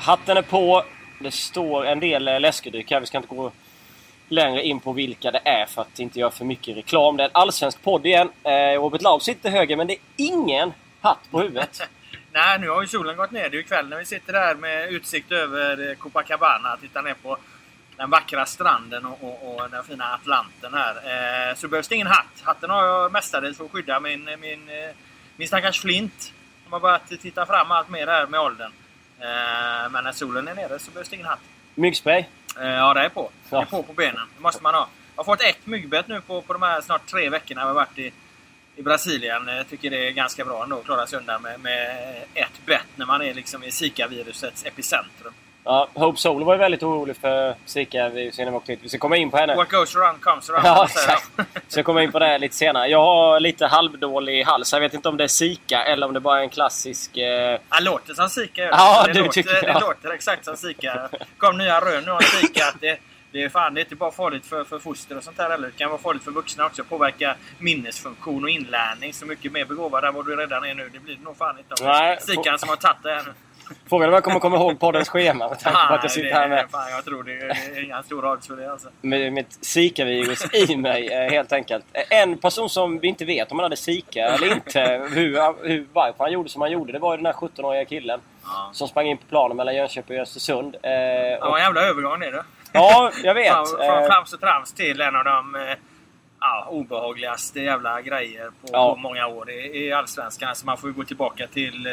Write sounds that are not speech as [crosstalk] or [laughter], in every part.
Hatten är på. Det står en del eh, läskedryck här. Vi ska inte gå längre in på vilka det är för att inte göra för mycket reklam. Det är en allsvensk podd igen. Eh, Robert Laub sitter höger men det är ingen hatt på huvudet. [laughs] Nej, nu har ju solen gått ner. Det är ju kväll när vi sitter där med utsikt över eh, Copacabana. Tittar ner på den vackra stranden och, och, och den fina Atlanten här. Eh, så behövs det ingen hatt. Hatten har jag mestadels för att skydda min, min, min stackars flint. Som har börjat titta fram allt mer här med åldern. Eh, men när solen är nere så behövs det ingen hatt. Myggspray? Eh, ja, det är på. Det är på på benen. Det måste man ha. Jag har fått ett myggbett nu på, på de här snart tre veckorna jag har varit i, i Brasilien. Jag tycker det är ganska bra ändå att klara sig undan med, med ett bett när man är liksom i Zika-virusets epicentrum. Ja, Hope Soul var ju väldigt orolig för Zika-viruset innan vi åkte hit. Vi ska komma in på henne. What goes around comes around. Ja, exakt. Vi ska komma in på det lite senare. Jag har lite halvdålig hals. Jag vet inte om det är Zika eller om det bara är en klassisk... Eh... Det låter som Zika. Ja, det, du låter, tycker det jag. låter exakt som. Det kom nya rön nu om Zika. Att det, det, är fan, det är inte bara farligt för, för foster och sånt där heller. Det kan vara farligt för vuxna också. Påverka minnesfunktion och inlärning. Så mycket mer begåvad än vad du redan är nu. Det blir det nog fan inte Zikan som har tagit det här nu. Frågan är om jag kommer komma ihåg poddens schema med tanke på att jag sitter det, här med, Fan, jag tror det är, det är inga stora odds för det alltså. med mitt Zika-virus i mig eh, helt enkelt. En person som vi inte vet om han hade Zika eller inte, hur, hur, varför han gjorde som han gjorde, det var ju den här 17-åriga killen. Ja. Som sprang in på planen mellan Jönköping och Östersund. Eh, Det var och, jävla övergång det du. ja, jag vet. Från, från trams och trams till en av de eh, ja, obehagligaste jävla grejer på, Ja. på många år i, i Allsvenskan. Så man får ju gå tillbaka till eh,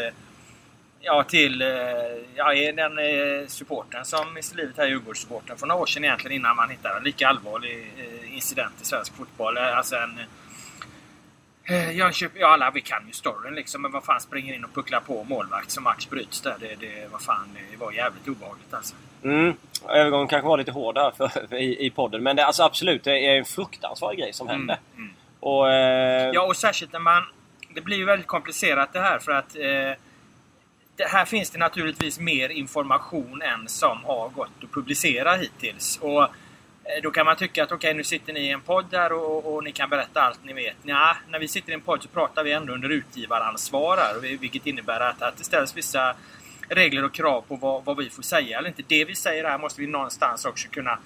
Ja, till eh, ja, den eh, supporten som miste livet här, Djurgårdssupporten, för några år sedan egentligen innan man hittade en lika allvarlig eh, incident i svensk fotboll. Eh, Alltså en... Jönköping, ja alla vi kan ju storyn liksom, men vad fan springer in och pucklar på målvakt som match bryts där. Det, det, vad fan, det var jävligt obehagligt alltså. Mm, övergången kanske var lite hård där för, i, i podden. Men det, är alltså absolut, det är en fruktansvärd grej som hände. Mm. Och, eh, Ja, och särskilt när man... Det blir ju väldigt komplicerat det här för att... Eh, det här finns det naturligtvis mer information än som har gått att publicera hittills. Och eh, då kan man tycka att okej, nu sitter ni i en podd där och, och, och ni kan berätta allt ni vet. Ja, när vi sitter i en podd så pratar vi ändå under utgivaransvar här, vilket innebär att, att det ställs vissa regler och krav på vad, vad vi får säga eller inte. Det vi säger här måste vi någonstans också kunna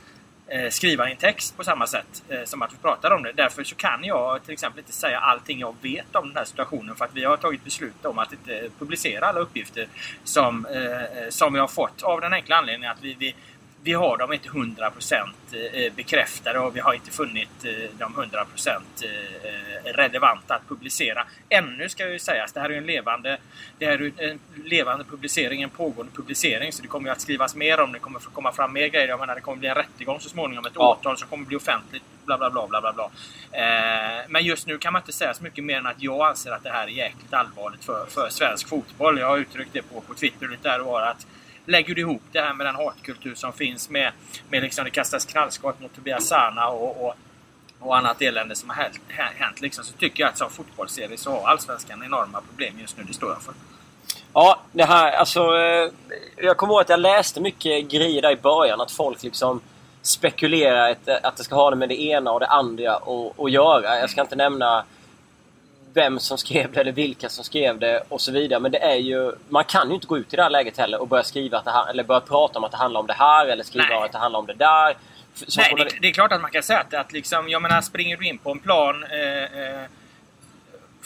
Eh, skriva i en text på samma sätt eh, som att vi pratar om det. Därför så kan jag till exempel inte säga allting jag vet om den här situationen för att vi har tagit beslut om att inte publicera alla uppgifter som, eh, som vi har fått av den enkla anledningen att vi, vi, vi har dem inte 100% eh, bekräftade och vi har inte funnit eh, dem 100% eh, relevanta att publicera. Ännu ska ju sägas, det här är en levande, det här är en levande publicering, en pågående publicering. Så det kommer ju att skrivas mer om det, kommer att komma fram mer grejer. Jag menar, det kommer bli en rättegång så småningom, ett Ja. åtal som kommer bli offentligt. Bla, bla, bla, bla, bla, bla. Eh, men just nu kan man inte säga så mycket mer än att jag anser att det här är jäkligt allvarligt för, för svensk fotboll. Jag har uttryckt det på, på Twitter lite där och var att Lägger du ihop det här med den hatkultur som finns med, med liksom det kastas knallskott mot Tobias Sana och, och, och annat elände som har hänt, hänt liksom, så tycker jag att som fotbollsserie så har Allsvenskan enorma problem just nu. Det står jag för. Ja, det här alltså... Eh, jag kommer ihåg att jag läste mycket grejer där i början. Att folk liksom spekulerar att, att det ska ha det med det ena och det andra att göra. Jag ska inte nämna vem som skrev det eller vilka som skrev det och så vidare. Men det är ju... Man kan ju inte gå ut i det här läget heller och börja skriva att det här, eller börja prata om att det handlar om det här eller skriva Nej. att det handlar om det där. Så Nej, det, det är klart att man kan säga att, att liksom, jag menar, springer du in på en plan eh, eh,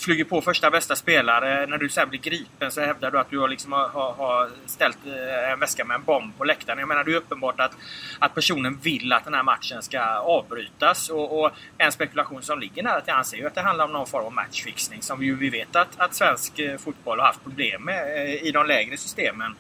flyger på första bästa spelare. När du sen blir gripen så hävdar du att du har, liksom, har, har, ställt eh, en väska med en bomb på läktaren. Jag menar, det är uppenbart att, att personen vill att den här matchen ska avbrytas. Och, och en spekulation som ligger nära till hands är ju att det handlar om någon form av matchfixning som vi, ju- vi vet att, att svensk eh, fotboll har haft problem med eh, i de lägre systemen eh,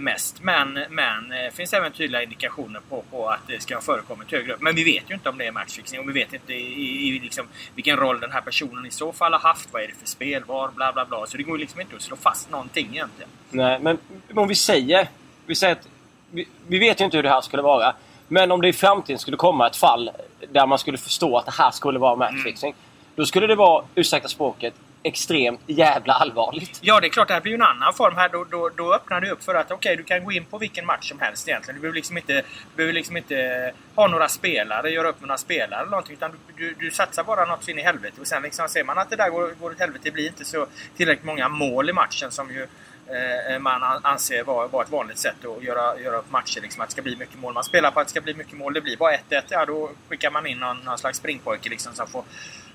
mest. Men, men det finns även tydliga indikationer på, på att det ska ha förekommit högre upp. Men vi vet ju inte om det är matchfixning och vi vet inte i, i liksom, vilken roll den här personen i så fall har haft. Vad är det för spel? Var? Bla bla bla. Så det går ju liksom inte att slå fast någonting egentligen. Nej, men om vi säger... Vi säger att... Vi, vi vet ju inte hur det här skulle vara. Men om det i framtiden skulle komma ett fall där man skulle förstå att det här skulle vara matchfixing. Då skulle det vara, ursäkta språket, extremt jävla allvarligt. Ja, det är klart, det här blir ju en annan form här. Då, då, då öppnar det upp för att okej, du kan gå in på vilken match som helst egentligen. Du behöver liksom inte, behöver liksom inte ha några spelare, göra upp med några spelare eller någonting. Utan du, du, du satsar bara något så in i helvete. Och sen liksom ser man att det där går, går åt helvete, det blir inte så tillräckligt många mål i matchen som ju man anser vara, vara ett vanligt sätt att göra, göra upp matcher. Liksom, att det ska bli mycket mål. Man spelar på att det ska bli mycket mål. Det blir bara 1-1. Ja, då skickar man in någon, någon slags springpojke liksom, som får,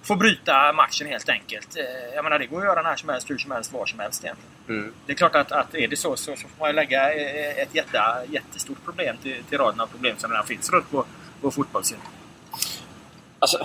får bryta matchen helt enkelt. Eh, jag menar, det går att göra när som helst, hur som helst, var som helst egentligen. Mm. Det är klart att, att är det så, så, så får man lägga eh, ett jätte, jättestort problem till, till raden av problem som redan finns runt på, på fotbollssidan. Alltså,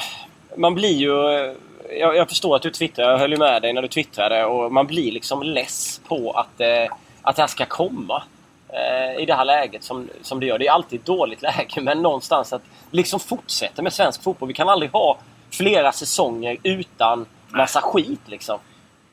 man blir ju... Jag, jag, förstår att du twittrar. Jag höll ju med dig när du twittrade. Och man blir liksom less på att, eh, att det här ska komma. Eh, I det här läget som, som det gör. Det är alltid ett dåligt [laughs] läge. Men någonstans att liksom fortsätta med svensk fotboll. Vi kan aldrig ha flera säsonger utan massa skit liksom.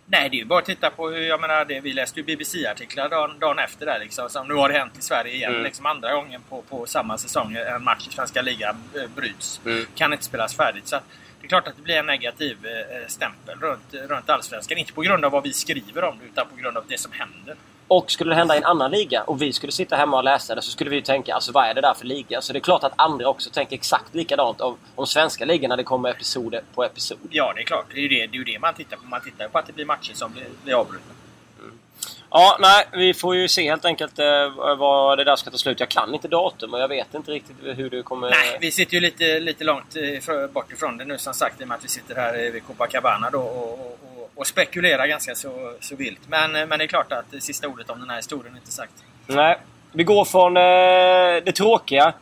Nej, det är ju bara att titta på hur, jag menar, det, vi läste ju BBC-artiklar dagen, dagen, efter där liksom. Som nu har det hänt i Sverige igen. Mm. Liksom andra gången på, på samma säsong en match i Svenska ligan eh, bryts. Mm. Kan inte spelas färdigt. Så det är klart att det blir en negativ eh, stämpel runt, runt Allsvenskan. Inte på grund av vad vi skriver om det, utan på grund av det som händer. Och skulle det hända i en annan liga och vi skulle sitta hemma och läsa det så skulle vi tänka alltså vad är det där för liga? Så det är klart att andra också tänker exakt likadant om, om svenska ligan när det kommer episoder på episod. Ja, det är klart. Det är ju det, det, är ju det man tittar på. Man tittar på att det blir matcher som blir, blir avbrutna. Ja, nej, vi får ju se helt enkelt eh, vad det där ska ta slut. Jag kan inte datum och jag vet inte riktigt hur det kommer... Nej, vi sitter ju lite, lite långt eh, bort ifrån det nu som sagt i och med att vi sitter här vid Copacabana då och, och, och spekulerar ganska så, så vilt. Men, men det är klart att det sista ordet om den här historien är inte sagt. Nej. Vi går från eh, det tråkiga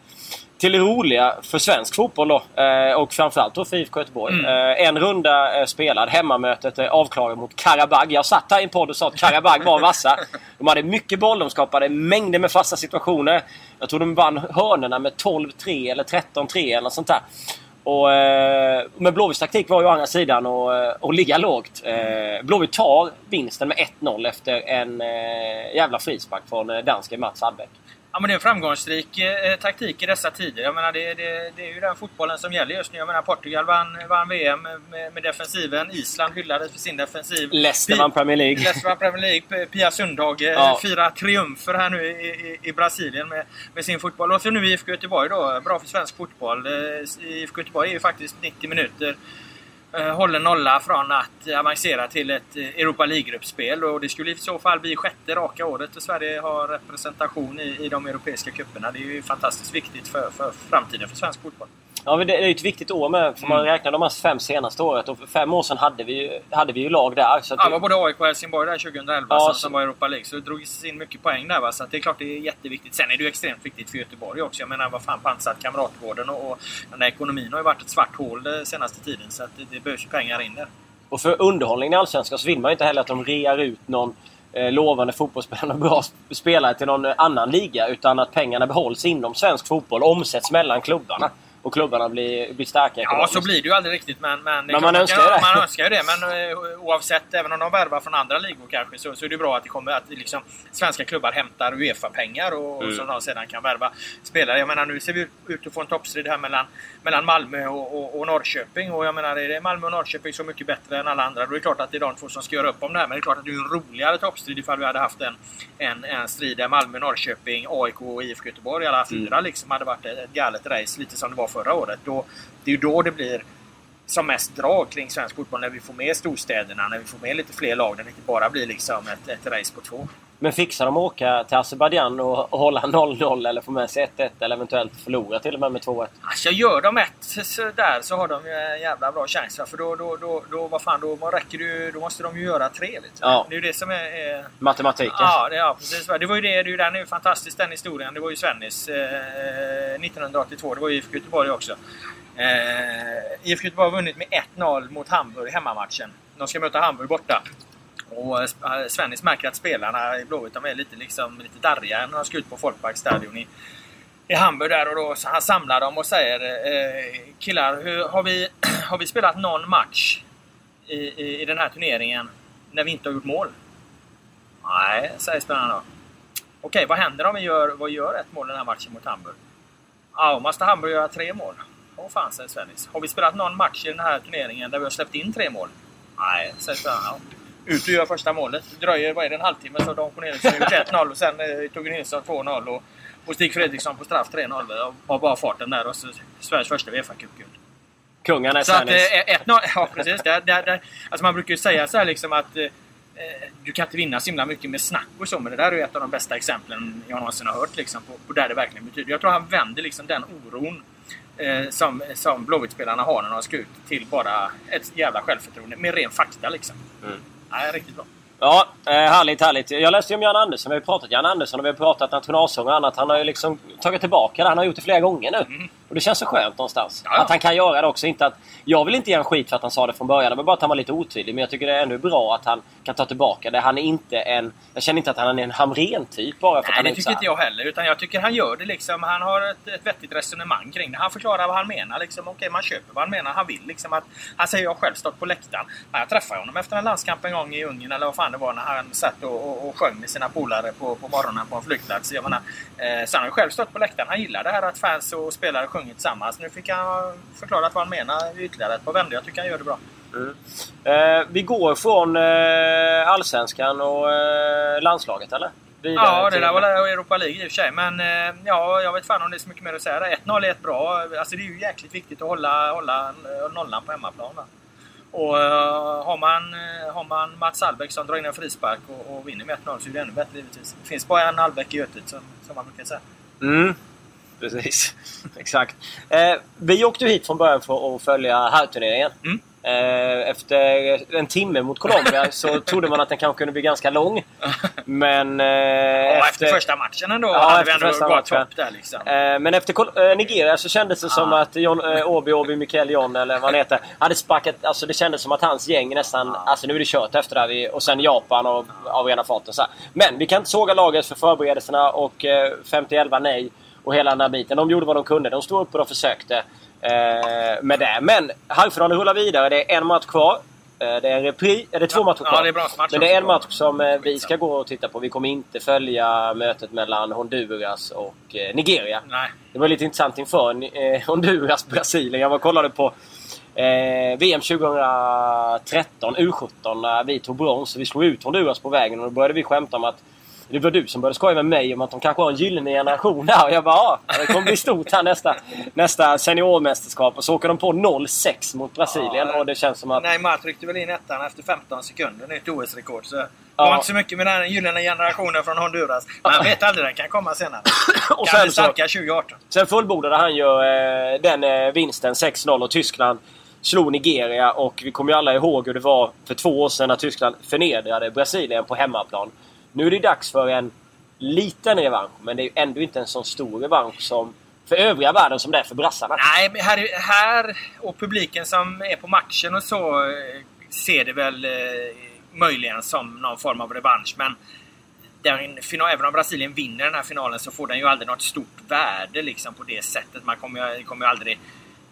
till det roliga för svensk fotboll då. Eh, och framförallt då för IFK Göteborg. Mm. Eh, en runda eh, spelad. Hemmamötet är avklarat mot Karabag. Jag satt här i en podd och sa att Karabag var vassa. [laughs] De hade mycket boll. De skapade mängder med fasta situationer. Jag tror de vann hörnorna med 12-3 eller 13-3 eller sånt där. Och, men Blåvitts taktik var ju å andra sidan att, att ligga lågt. Blåvitt tar vinsten med 1-0 efter en jävla frispark från danske Mats Hallbäck. Ja, men det är en framgångsrik eh, taktik i dessa tider. Jag menar, det, det, det, är ju den fotbollen som gäller just nu. Jag menar, Portugal vann, vann VM med, med, defensiven. Island hyllades för sin defensiv. Leicester vann Premier League. Leicester vann Premier League. Pia Sundhage ja. firar triumfer här nu i, i, i, Brasilien med, med sin fotboll. Och så nu IFK Göteborg då. Bra för svensk fotboll. Eh, IFK Göteborg är ju faktiskt 90 minuter Eh, Eh, håller nolla från att avancera till ett eh, Europa League-gruppspel. Och det skulle i så fall bli sjätte raka året och Sverige har representation i, i de europeiska cuperna. Det är ju fantastiskt viktigt för, för framtiden för svensk fotboll. Ja, det är ju ett viktigt år med. För man mm. räknar de här fem senaste året. Och för fem år sedan hade vi ju, hade vi ju lag där. Så ja, det var både AIK och Helsingborg där 2011 ja, som, så... som var Europa League. Så det drogs in mycket poäng där. Va? Så det är klart det är jätteviktigt. Sen är det ju extremt viktigt för Göteborg också. Jag menar, vad fan pansat Kamratgården och, och den där ekonomin har ju varit ett svart hål den senaste tiden. Så att det, det behövs ju pengar in där. Och för underhållningen i Allsvenskan så vill man ju inte heller att de rear ut någon eh, lovande fotbollsspelare och bra spelare till någon annan liga. Utan att pengarna behålls inom svensk fotboll och omsätts mellan klubbarna och klubbarna blir, blir starka Ja, så blir det ju aldrig riktigt. Men, men, men man, önskar det. man önskar ju det. Men uh, oavsett, även om de värvar från andra ligor kanske, så, så är det bra att det kommer att liksom, svenska klubbar hämtar Uefa-pengar och, mm. som de sedan kan värva spelare. Jag menar, nu ser vi ut att få en toppstrid här mellan, mellan Malmö och, och, och, Norrköping. Och jag menar, är det Malmö och Norrköping så mycket bättre än alla andra, då är det klart att det är de två som ska göra upp om det här. Men det är klart att det är en roligare toppstrid ifall vi hade haft en, en, en strid där Malmö, Norrköping, AIK och IFK Göteborg, alla fyra mm. liksom, hade varit ett galet race, lite som det var förra året. Då, det är ju då det blir som mest drag kring svensk fotboll. När vi får med storstäderna, när vi får med lite fler lag. När det inte bara blir liksom ett, ett race på två. Men fixar de att åka till Azerbajdzjan och, och hålla 0-0 eller få med sig 1-1 eller eventuellt förlora till och med med 2-1? Alltså gör de ett där så har de ju en jävla bra chans. För då, då, då, då, vad fan, då, räcker det, då måste de ju göra tre. Liksom. Ja. Det är ju det som är... är... Matematiken. Ja, det, ja, precis. Det var ju det, det är den är ju fantastisk den historien. Det var ju Svennis eh, 1982. Det var ju IFK Göteborg också. Eh, IFK Göteborg har vunnit med 1-0 mot Hamburg i hemmamatchen. De ska möta Hamburg borta. Och eh, eh, Svennis märker att spelarna i Blåvitt är lite, liksom, lite darriga när de ska ut på Folkparkstadion i, i Hamburg där och då så han samlar dem och säger eh, Killar, hur, har, vi, [clears throat] har vi spelat någon match i, i, i, den här turneringen när vi inte har gjort mål? Nej, säger spelarna då. Okej, vad händer om vi gör, vad gör ett mål i den här matchen mot Hamburg? Ja, måste Hamburg göra tre mål. Åh fan, säger Svennis. Har vi spelat någon match i den här turneringen där vi har släppt in tre mål? Nej, säger spelarna. Ut och gör första målet. Det dröjer, vad är det, en halvtimme så har Dan Corneliusson gjort 1-0 och sen eh, Tugge Nilsson 2-0 och, och Stig Fredriksson på straff 3-0. Av bara farten där och så Sveriges första Uefa-cupguld. Kungen är Så att, eh, 1-0, ja precis. Där, där, där, alltså man brukar ju säga så liksom att eh, eh, du kan inte vinna så himla mycket med snack och så, men det där är ju ett av de bästa exemplen jag någonsin har hört liksom, på, på där det verkligen betyder. Jag tror han vänder liksom den oron eh, som, som Blåvitt-spelarna har när de ska ut till bara ett jävla självförtroende med ren fakta liksom. Mm. Ja, riktigt bra. Ja, eh, härligt, härligt. Jag läste ju om Jan Andersson. Vi har ju pratat Jan Andersson och vi har pratat nationalsång och annat. Han har ju liksom tagit tillbaka det. Han har gjort det flera gånger nu. Mm. Och det känns så skönt någonstans. Ja. Att han kan göra det också. Inte att, jag vill inte ge en skit för att han sa det från början. Det var bara att han var lite otydlig. Men jag tycker det är ändå bra att han kan ta tillbaka det. Han är inte en... Jag känner inte att han är en Hamrén-typ bara för Nej, att han det tycker inte jag heller. Utan jag tycker han gör det liksom. Han har ett, ett vettigt resonemang kring det. Han förklarar vad han menar. Liksom. Okej, man köper vad han menar. Han vill liksom att... Han säger jag själv stått på läktaren. Jag träffade honom efter en landskamp en gång i Ungern eller vad fan det var när han satt och, och, och sjöng med sina polare på, på morgonen på en flygplats. Jag menar, eh, så han har ju själv stått på läktaren. Han gillar det här att fans och spelare sjunger tillsammans. Nu fick han förklarat vad han menar ytterligare ett par vändor. Jag tycker han gör det bra. Mm. Eh, vi går från eh, Allsvenskan och eh, landslaget, eller? Vidare ja, det där var Europa League i och för sig. Men eh, ja, jag vet fan om det är så mycket mer att säga. 1-0 är ett bra. Alltså det är ju jäkligt viktigt att hålla, hålla eh, nollan på hemmaplan. Va? Och uh, har, man, uh, har man Mats Albeck som drar in en frispark och, och vinner med 1-0 så är det ännu bättre givetvis. Det finns bara en Albeck i Götet som, som man brukar säga. Mm. Precis. [laughs] Exakt. Eh, vi åkte hit från början för att följa herrturneringen. Mm. Eh, efter en timme mot Colombia [laughs] så trodde man att den kanske kunde bli ganska lång. Men... Eh, ja, efter, efter, första matchen ändå ja, hade vi ändå gått topp där liksom. Eh, men efter Nigeria så kändes det som att John, Obi, Obi, Mikael John eller vad han heter, hade sparkat... Alltså det kändes som att hans gäng nästan... Alltså nu är det kört efter det här. Och sen Japan och, av rena farten. Så här. Men vi kan inte såga laget för förberedelserna och 50-11 nej och hela den här biten. De gjorde vad de kunde. De stod upp och de försökte eh, med det. Men halvfinalen rullar vidare. Det är en match kvar. Eh, det är en repris. Är det två matcher kvar? Ja, det är bra Men det är en match som eh, vi ska gå och titta på. Vi kommer inte följa mötet mellan Honduras och eh, Nigeria. Nej. Det var lite intressant inför Honduras-Brasilien. Jag var och kollade på Eh, VM 2013, U17, när vi tog brons. Vi slog ut Honduras på vägen och då började vi skämta om att det var du som började skoja med mig om att de kanske har en gyllene generation [laughs] där. Och jag bara ja, det kommer bli stort här nästa, nästa seniormästerskap. Och så åker de på 0-6 mot Brasilien ja, och det känns som att... Neymar tryckte väl in ettan efter 15 sekunder. Nytt OS-rekord. Så det var inte så mycket med den gyllene generationen från Honduras. [laughs] Man vet aldrig, den kan komma senare. [laughs] och kan bli starka 2018. Sen fullbordade han ju eh, den eh, vinsten 6-0 och Tyskland slog Nigeria och vi kommer ju alla ihåg hur det var för två år sedan när Tyskland förnedrade Brasilien på hemmaplan. Nu är det dags för en liten revansch, men det är ju ändå inte en sån stor revansch som för övriga världen som det är för brassarna. Nej, här, här och publiken som är på matchen och så eh, ser det väl eh, möjligen som någon form av revansch. Men den final, även om Brasilien vinner den här finalen så får den ju aldrig något stort värde liksom på det sättet. Man kommer ju, kommer ju aldrig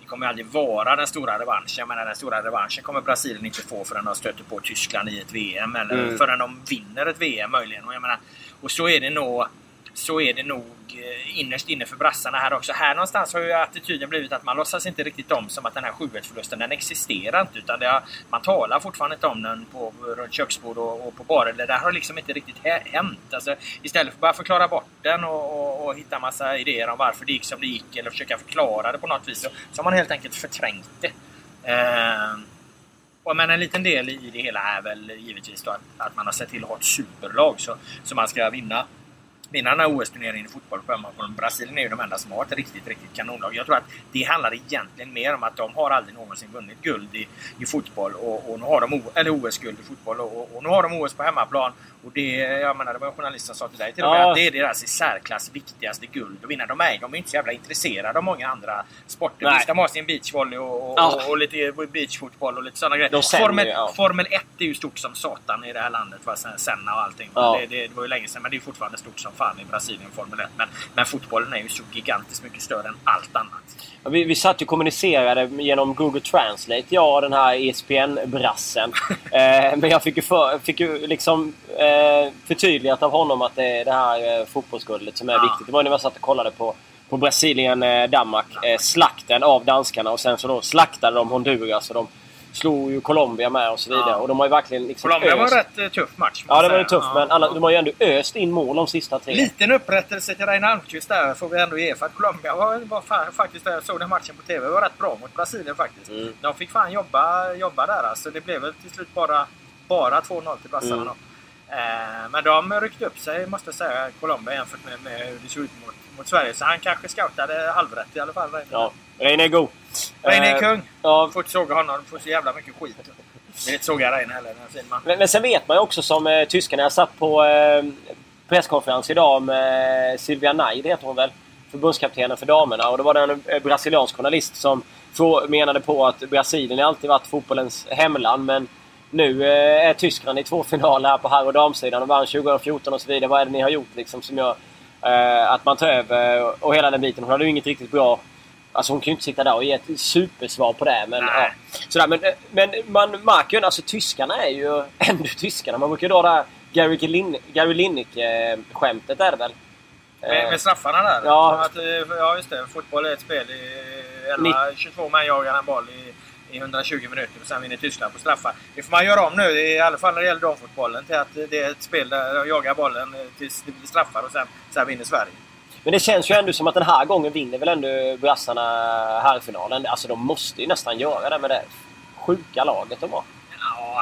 kommer aldrig vara den stora revanschen. Jag menar, den stora revanschen kommer Brasilien inte få förrän de stöter på Tyskland i ett VM. Eller mm. förrän de vinner ett VM möjligen. Och, jag menar, och så är det nog så är det nog Eh, innerst inne för brassarna här också. Här någonstans har ju attityden blivit att man låtsas inte riktigt om som att den här 7-1 förlusten den existerar inte. Utan har, man talar fortfarande inte om den på runt köksbord och, och på barer. Det där har liksom inte riktigt hänt. Alltså, istället för att bara förklara bort den och, och, och hitta massa idéer om varför det gick som det gick eller försöka förklara det på något vis så, så har man helt enkelt förträngt det. Eh, och men en liten del i det hela är väl givetvis då att, att man har sett till att ha ett superlag så, så man ska vinna vinna den här OS-turneringen i fotboll på hemmaplan. Brasilien är ju de enda som har ett riktigt, riktigt kanonlag. Jag tror att det handlar egentligen mer om att de har aldrig någonsin vunnit guld i, i fotboll. Och, och nu har de eller OS-guld i fotboll. Och, och, nu har de OS på hemmaplan. Och det, jag menar, det var en journalist som sa till dig till och med ja. att det är deras i särklass viktigaste guld att vinna. De är, de är inte så jävla intresserade av många andra sporter. Nej. Visst, de har sin beachvolley och, och, ja. och, lite beachfotboll och lite sådana grejer. Formel, ja. Formel 1 är ju stort som satan i det här landet. Va? Senna och allting. Det, det, det, var ju länge sedan, men det är fortfarande stort som fan i Brasilien, Formel 1. Men, men fotbollen är ju så gigantiskt mycket större än allt annat. Vi, vi satt och kommunicerade genom Google Translate, jag och den här ESPN-brassen. [laughs] eh, men jag fick ju, för, fick ju liksom eh, förtydligat av honom att det är det här eh, fotbollsguldet som är ja. viktigt. Det var när man satt och kollade på, på Brasilien-Danmark. Eh, slakten av danskarna och sen så då slaktade de Honduras och de slog ju Colombia med och så vidare. Ja. Och de har ju verkligen liksom Colombia öst. var en rätt tuff match. Ja, det var ju tufft. Ja. Men alla, de har ju ändå öst in mål de sista tre. Liten upprättelse till Reine Almqvist där får vi ändå ge. För att Colombia var, var fan, faktiskt, jag såg den matchen på TV, var rätt bra mot Brasilien faktiskt. Mm. De fick fan jobba, jobba där alltså. Det blev väl till slut bara bara 2-0 till brassarna Mm. Eh, men de ryckte upp sig, måste jag säga, Colombia jämfört med, med hur det såg ut mot, mot Sverige. Så han kanske scoutade halvrätt i alla fall. Ja, Reine är god. Reine är Eh, kung. Ja, Får inte såga honom, får så jävla mycket skit. Är inte såga Reine heller, den man. Men, men sen vet man ju också som eh, tyskarna. Jag satt på eh, presskonferens idag med Silvia Naid, heter hon väl? Förbundskaptenen för damerna. Och då var det en eh, brasiliansk journalist som menade på att Brasilien alltid varit fotbollens hemland. Men nu eh, är Tyskland i två finaler här på herr och damsidan och vann 2014 och så vidare. Vad är det ni har gjort liksom som gör eh, att man tar över och hela den biten? Hon hade ju inget riktigt bra Alltså hon kan ju inte sitta där och ge ett supersvar på det. Men, ja, sådär, men, eh, men man märker ju alltså tyskarna är ju [laughs] ändå tyskarna. Man brukar dra det här Gary, Lin Gary Lineker-skämtet är det väl? Med, med straffarna där? Ja. Att, ja, just det. Fotboll är ett spel i 11, 22 man jagar en boll i, i 120 minuter och sen vinner Tyskland på straffar. Det får man göra om nu, i alla fall när det gäller damfotbollen, till att det är ett spel där de jagar bollen eh, tills det blir straffar och sen, sen vinner Sverige. Men det känns ju ändå som att den här gången vinner väl ändå brassarna här i finalen. Alltså de måste ju nästan göra det med det sjuka laget de har.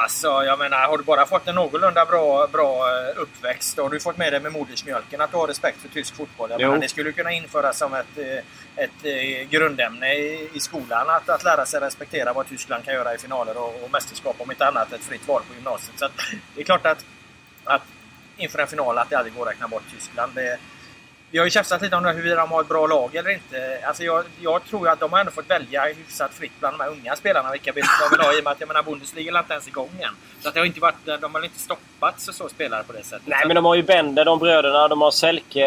Alltså jag menar, har du bara fått en någorlunda bra, bra eh, uppväxt, då har du fått med dig med modersmjölken att du har respekt för tysk fotboll. Jag Jo. menar, det skulle kunna införas som ett, eh, ett eh, grundämne i, i skolan, att, att lära sig respektera vad Tyskland kan göra i finaler och, och mästerskap, om inte annat ett fritt val på gymnasiet. Så att, det är klart att, att inför en final att det aldrig går att räkna bort Tyskland. Det, vi har ju tjafsat lite om det, huruvida de har ett bra lag eller inte. Alltså jag, jag tror ju att de har ändå fått välja hyfsat fritt bland de här unga spelarna vilka de vill ha i och med att jag menar Bundesliga är inte ens igång än. Så att det har inte varit, de har inte stoppats och så spelare på det sättet. Nej men de har ju Bender, de bröderna. De har Selke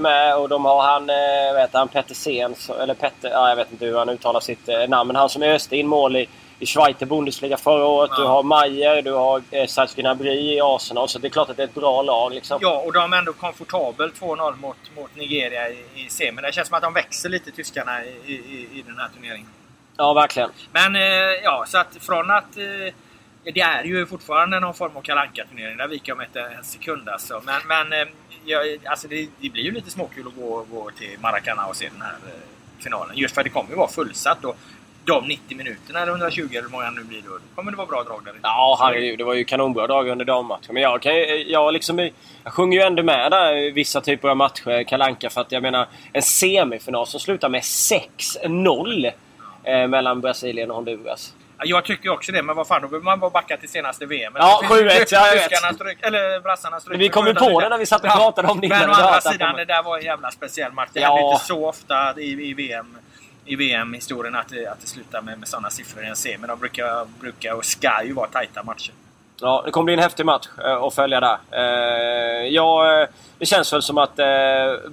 med och de har han, eh, vet han, Petter han, Eller Petter, ja, jag vet inte hur han uttalar sitt eh, namn. Men han som öste in mål i, i Schweizer Bundesliga förra året. Ja. Du har Mayer, du har eh, Gnabry i Arsenal. Så det är klart att det är ett bra lag liksom. Ja, och de är ändå komfortabelt 2-0 mot, mot Nigeria i, i semin. Det känns som att de växer lite, tyskarna, i, i, i den här turneringen. Ja, verkligen. Men eh, ja, så att från att... Eh, det är ju fortfarande någon form av kalanka turnering Där viker jag inte en sekund alltså. Men, men eh, jag, alltså det, det blir ju lite småkul att gå, gå till Maracana och se den här eh, finalen. Just för att det kommer ju vara fullsatt. Och de 90 minuterna, eller 120 eller hur många nu blir, då kommer det vara bra drag där. Ja, herregud. Det var ju kanonbra dagar under dammatchen. Men jag, kan, jag, liksom, jag sjunger ju ändå med där vissa typer av matcher, Kalanka För att jag menar, en semifinal som slutar med 6-0 eh, mellan Brasilien och Honduras. Ja, Jag tycker också det, men vad fan, då behöver man bara backa till senaste VM. Ja, 7-1, ja, eller brassarna stryk. Vi kom ju på det när vi satt och pratade om det Men å andra sidan, det. där var en jävla speciell match. Det Ja. händer inte så ofta i, i VM i VM-historien att att det slutar med, med sådana siffror i en. Men de brukar, brukar och ska ju vara tajta matcher. Ja, det kommer bli en häftig match eh, att följa där. Eh, ja, eh, det känns väl som att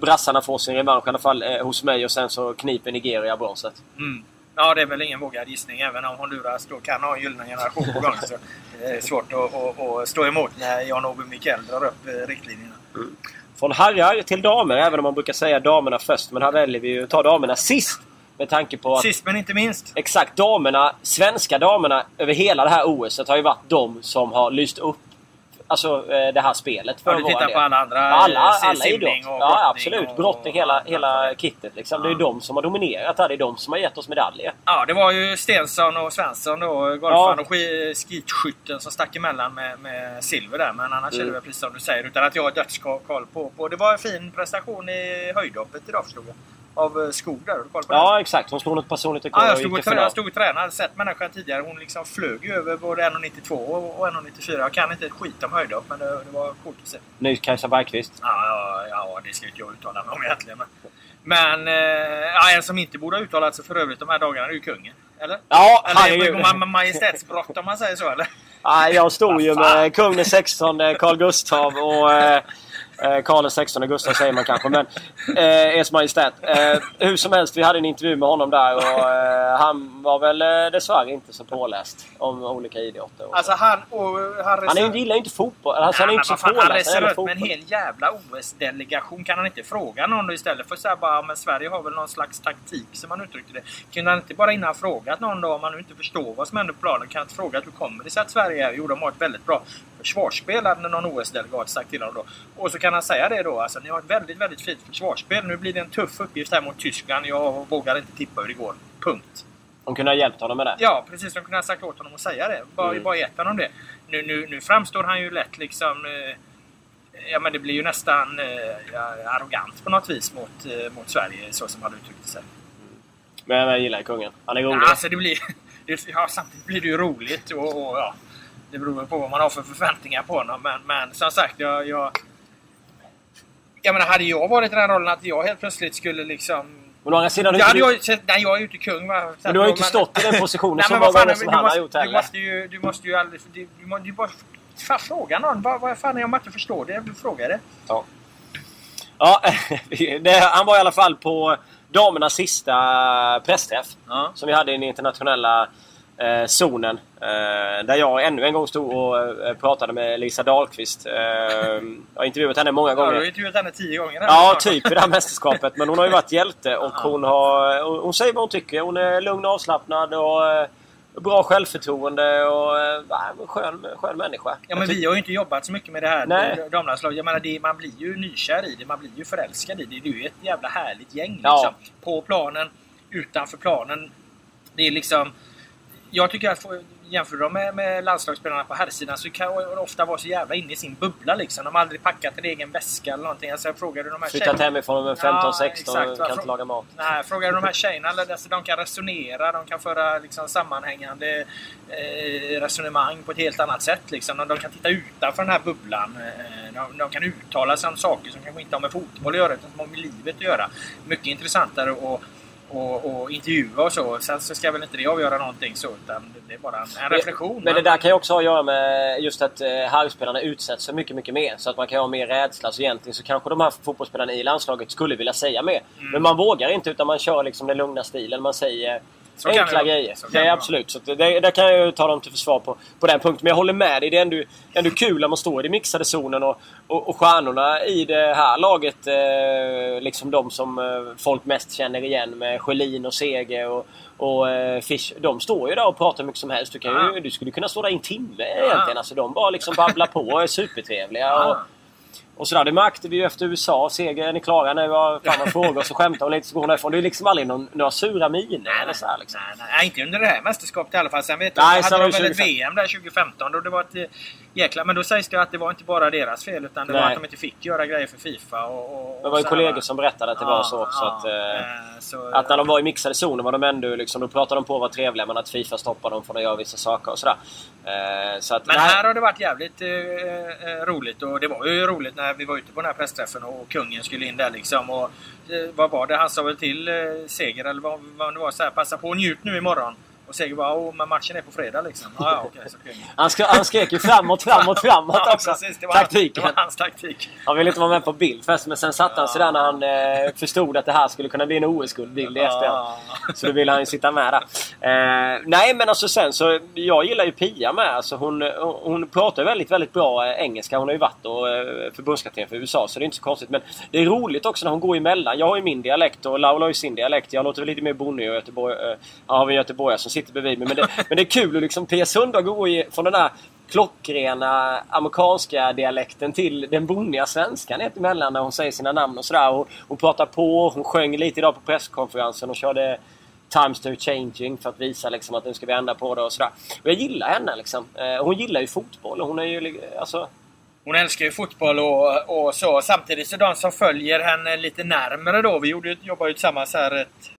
brassarna får sin revansch i alla fall hos mig och sen så kniper Nigeria bronset. Mm. Ja, det är väl ingen vågad gissning. Även om Honduras då kan ha en gyllene generation på gång. så det är svårt att, att, att stå emot när Jan-Ove Mikell drar upp riktlinjerna. Från herrar till damer, även om man brukar säga damerna först. Men här väljer vi ju att ta damerna sist. Med tanke på att Sist men inte minst. exakt damerna, svenska damerna över hela det här OSet har ju varit de som har lyst upp alltså, eh, det här spelet. För Ja, du tittar på alla andra. Ja, alla, eh, alla idrott. och Ja, absolut. och- Brottning, hela, hela kittet. Liksom. Det är Ja. de som har dominerat här. Det är de som har gett oss medaljer. Ja, det var ju Stensson och Svensson då, golfaren Ja. och ski- skitskytten som stack emellan med, med silver där. Men annars Mm. är det väl precis som du säger, utan att jag har dödskoll på, på. Det var en fin prestation i höjdhoppet idag förstod jag. Av eh, Skog där. Har du koll på det? Ja, exakt. Hon slog något personligt rekord Ja, jag och stod och, trä, jag stod och tränade. Hade sett människan tidigare. Hon liksom flög ju över både 1,92 och och 1,94. Jag kan inte ett skit om höjdhopp, men det, det var coolt att se. Ny Kajsa Bergqvist. Ja, ja, ja, det ska inte jag uttala mig om egentligen. Men, men eh, ja, en som inte borde ha uttalat sig för övrigt de här dagarna är ju kungen. Eller? Ja, Eller herregud. ma- ma- majestätsbrott om man säger så, eller? Nej, jag stod ju med kung den 16 Carl Gustav och eh, eh, Karl den 16 Gustav säger man kanske. Men eh, Ers Majestät. Eh, hur som helst, vi hade en intervju med honom där och eh, han var väl eh, dessvärre inte så påläst om olika idrotter. Alltså han... Och, han, han är, gillar ju inte fotboll. Alltså, han är Nej, inte så fan, han påläst det reser runt med en hel jävla OS-delegation. Kan han inte fråga någon istället för att säga bara men Sverige har väl någon slags taktik som han uttryckte det. Kunde han inte bara innan frågat någon då om han inte förstår vad som händer på planen. Kan han inte fråga hur kommer det sig att Sverige är? Jo, de har ett väldigt bra försvarsspel hade någon OS-delegat sagt till honom då. Och så kan han säga det då. Alltså ni har ett väldigt, väldigt fint försvarsspel. Nu blir det en tuff uppgift här mot Tyskland. Jag vågar inte tippa hur det går. Punkt. De kunde ha hjälpt honom med det. Ja, precis. De kunde ha sagt åt honom att säga det. Bara, Mm. bara gett honom det. Nu, nu, nu framstår han ju lätt liksom... Eh, ja, men det blir ju nästan eh, arrogant på något vis mot, eh, mot Sverige, så som han uttryckte sig. Men jag gillar kungen. Han är rolig. Ja, alltså det blir... [laughs] det- Ja, samtidigt blir det ju roligt och, och ja... Det beror på vad man har för förväntningar på honom. Men, men som sagt, jag... jag jag menar, hade jag varit i den rollen att jag helt plötsligt skulle liksom... Men å andra sidan... Ja, du, hade jag, sett- nej, jag är ju inte kung va. men du har ju inte stått i den positionen Nej, så men många fan, gånger som du han har måste, gjort du heller. måste ju, du måste ju aldrig... Du, du, må- du bara... Fan, fråga någon. Vad, vad fan är om man inte förstår det? Du frågar det. Ja. Ja, [laughs] det, han var i alla fall på damernas sista pressträff. Ja. Som vi hade i den internationella eh, zonen. Eh, där jag ännu en gång stod och eh, pratade med Lisa Dahlqvist. Eh, jag har intervjuat henne många Ja, du har gånger. ju intervjuat henne tio gånger. Ja, typ i det här mästerskapet. Men hon har ju varit hjälte och hon, har, hon hon säger vad hon tycker. Hon är lugn och avslappnad och eh, bra självförtroende och en skön, skön människa. Ja, men vi har ju inte jobbat så mycket med det här damlandslaget. Jag menar, det, man blir ju nykär i det. Man blir ju förälskad i det. Det är ju ett jävla härligt gäng. Ja. Liksom. På planen, utanför planen. Det är liksom... Jag tycker att jämför dem med, med landslagsspelarna på herrsidan så kan de ofta vara så jävla inne i sin bubbla liksom. De har aldrig packat en egen väska eller någonting. Alltså, jag frågade de här Flyttat hemifrån med 15-16 Ja, och kan va. inte laga mat. Nej, frågar du de här tjejerna, alltså, de kan resonera, de kan föra liksom, sammanhängande eh, resonemang på ett helt annat sätt. Liksom. De, de kan titta utanför den här bubblan. Eh, de, de kan uttala sig om saker som kanske inte har med fotboll att göra, utan som har med livet att göra. Mycket intressantare att och, och intervjua och så. Sen så ska väl inte det avgöra någonting så, utan det är bara en, reflektion. Men det där kan ju också ha att göra med just att eh, herrspelarna utsätts för mycket, mycket mer. Så att man kan ha mer rädsla. Så egentligen så kanske de här fotbollsspelarna i landslaget skulle vilja säga mer. Mm. Men man vågar inte utan man kör liksom den lugna stilen. Man säger Så det enkla grejer. Så Det det är absolut. Så det, där kan jag ju ta dem till försvar på, på den punkten. Men jag håller med dig. Det är ändå, ändå kul när man står i den mixade zonen och, och, och stjärnorna i det här laget, eh, liksom de som eh, folk mest känner igen med Sjölin och Seger och, och eh, Fish. De står ju där och pratar hur mycket som helst. Du, kan ju, Ja. du skulle kunna stå där i en timme egentligen. Alltså, de bara liksom babblar på och är supertrevliga. Ja. och sådär. Det märkte vi ju efter USA. Seger, är ni klara nu? Vad fan man frågar och så skämtar hon lite så går hon därifrån. Det är liksom aldrig någon, några sura miner eller så här, liksom. Nej, nej, inte under det här mästerskapet i alla fall. Sen vet Nej, jag, hade var de väl ett 2015. VM där 2015 och det var ett eh, jäkla... Men då sägs det att det var inte bara deras fel utan det var Nej. att de inte fick göra grejer för Fifa och... och Det var ju kollegor va? som berättade att det var så också. Ja, Att, eh, eh, så, att när de var i mixade zoner var de ändå liksom, då pratade de på att vara trevliga men att Fifa stoppade dem från att göra vissa saker och sådär. Eh, så att, Men här har det varit jävligt eh, eh, roligt och det var ju roligt när vi var ute på den här pressträffen och kungen skulle in där liksom. Och, eh, vad var det? Han sa väl till eh, Seger eller vad, vad det var så här, passa på och njut nu imorgon. Och Seger bara, åh men matchen är på fredag liksom. Ja, ja okej, så han, han skrek ju framåt, framåt, framåt Ja, också. precis. Det var, hans- Taktiken. det var hans taktik. Han ville inte vara med på bild först men sen satte han sig där när han eh, förstod att det här skulle kunna bli en OS-guldbild i efterhand. Ja. Så då ville han ju sitta med där. Eh, nej men alltså sen så, jag gillar ju Pia med. Alltså hon, hon pratar väldigt, väldigt bra eh, engelska. Hon har ju varit och, eh, förbundskapten för USA så det är inte så konstigt. Men det är roligt också när hon går emellan. Jag har ju min dialekt och Laula har ju sin dialekt. Jag låter väl lite mer bonnig och Göteborg, eh, har vi en göteborgare som sitter bredvid mig. Men det, men det är kul att liksom Pia Sundhage går från den där klockrena amerikanska dialekten till den bonniga svenskan ett emellan när hon säger sina namn och sådär. Hon, hon pratar på, hon sjöng lite idag på presskonferensen och körde Times are changing för att visa liksom att nu ska vi ändra på det och sådär. Och jag gillar henne liksom. Eh, hon gillar ju fotboll och hon är ju alltså... Hon älskar ju fotboll och, och så. Samtidigt så de som följer henne lite närmare då. Vi gjorde, jobbar ju tillsammans här ett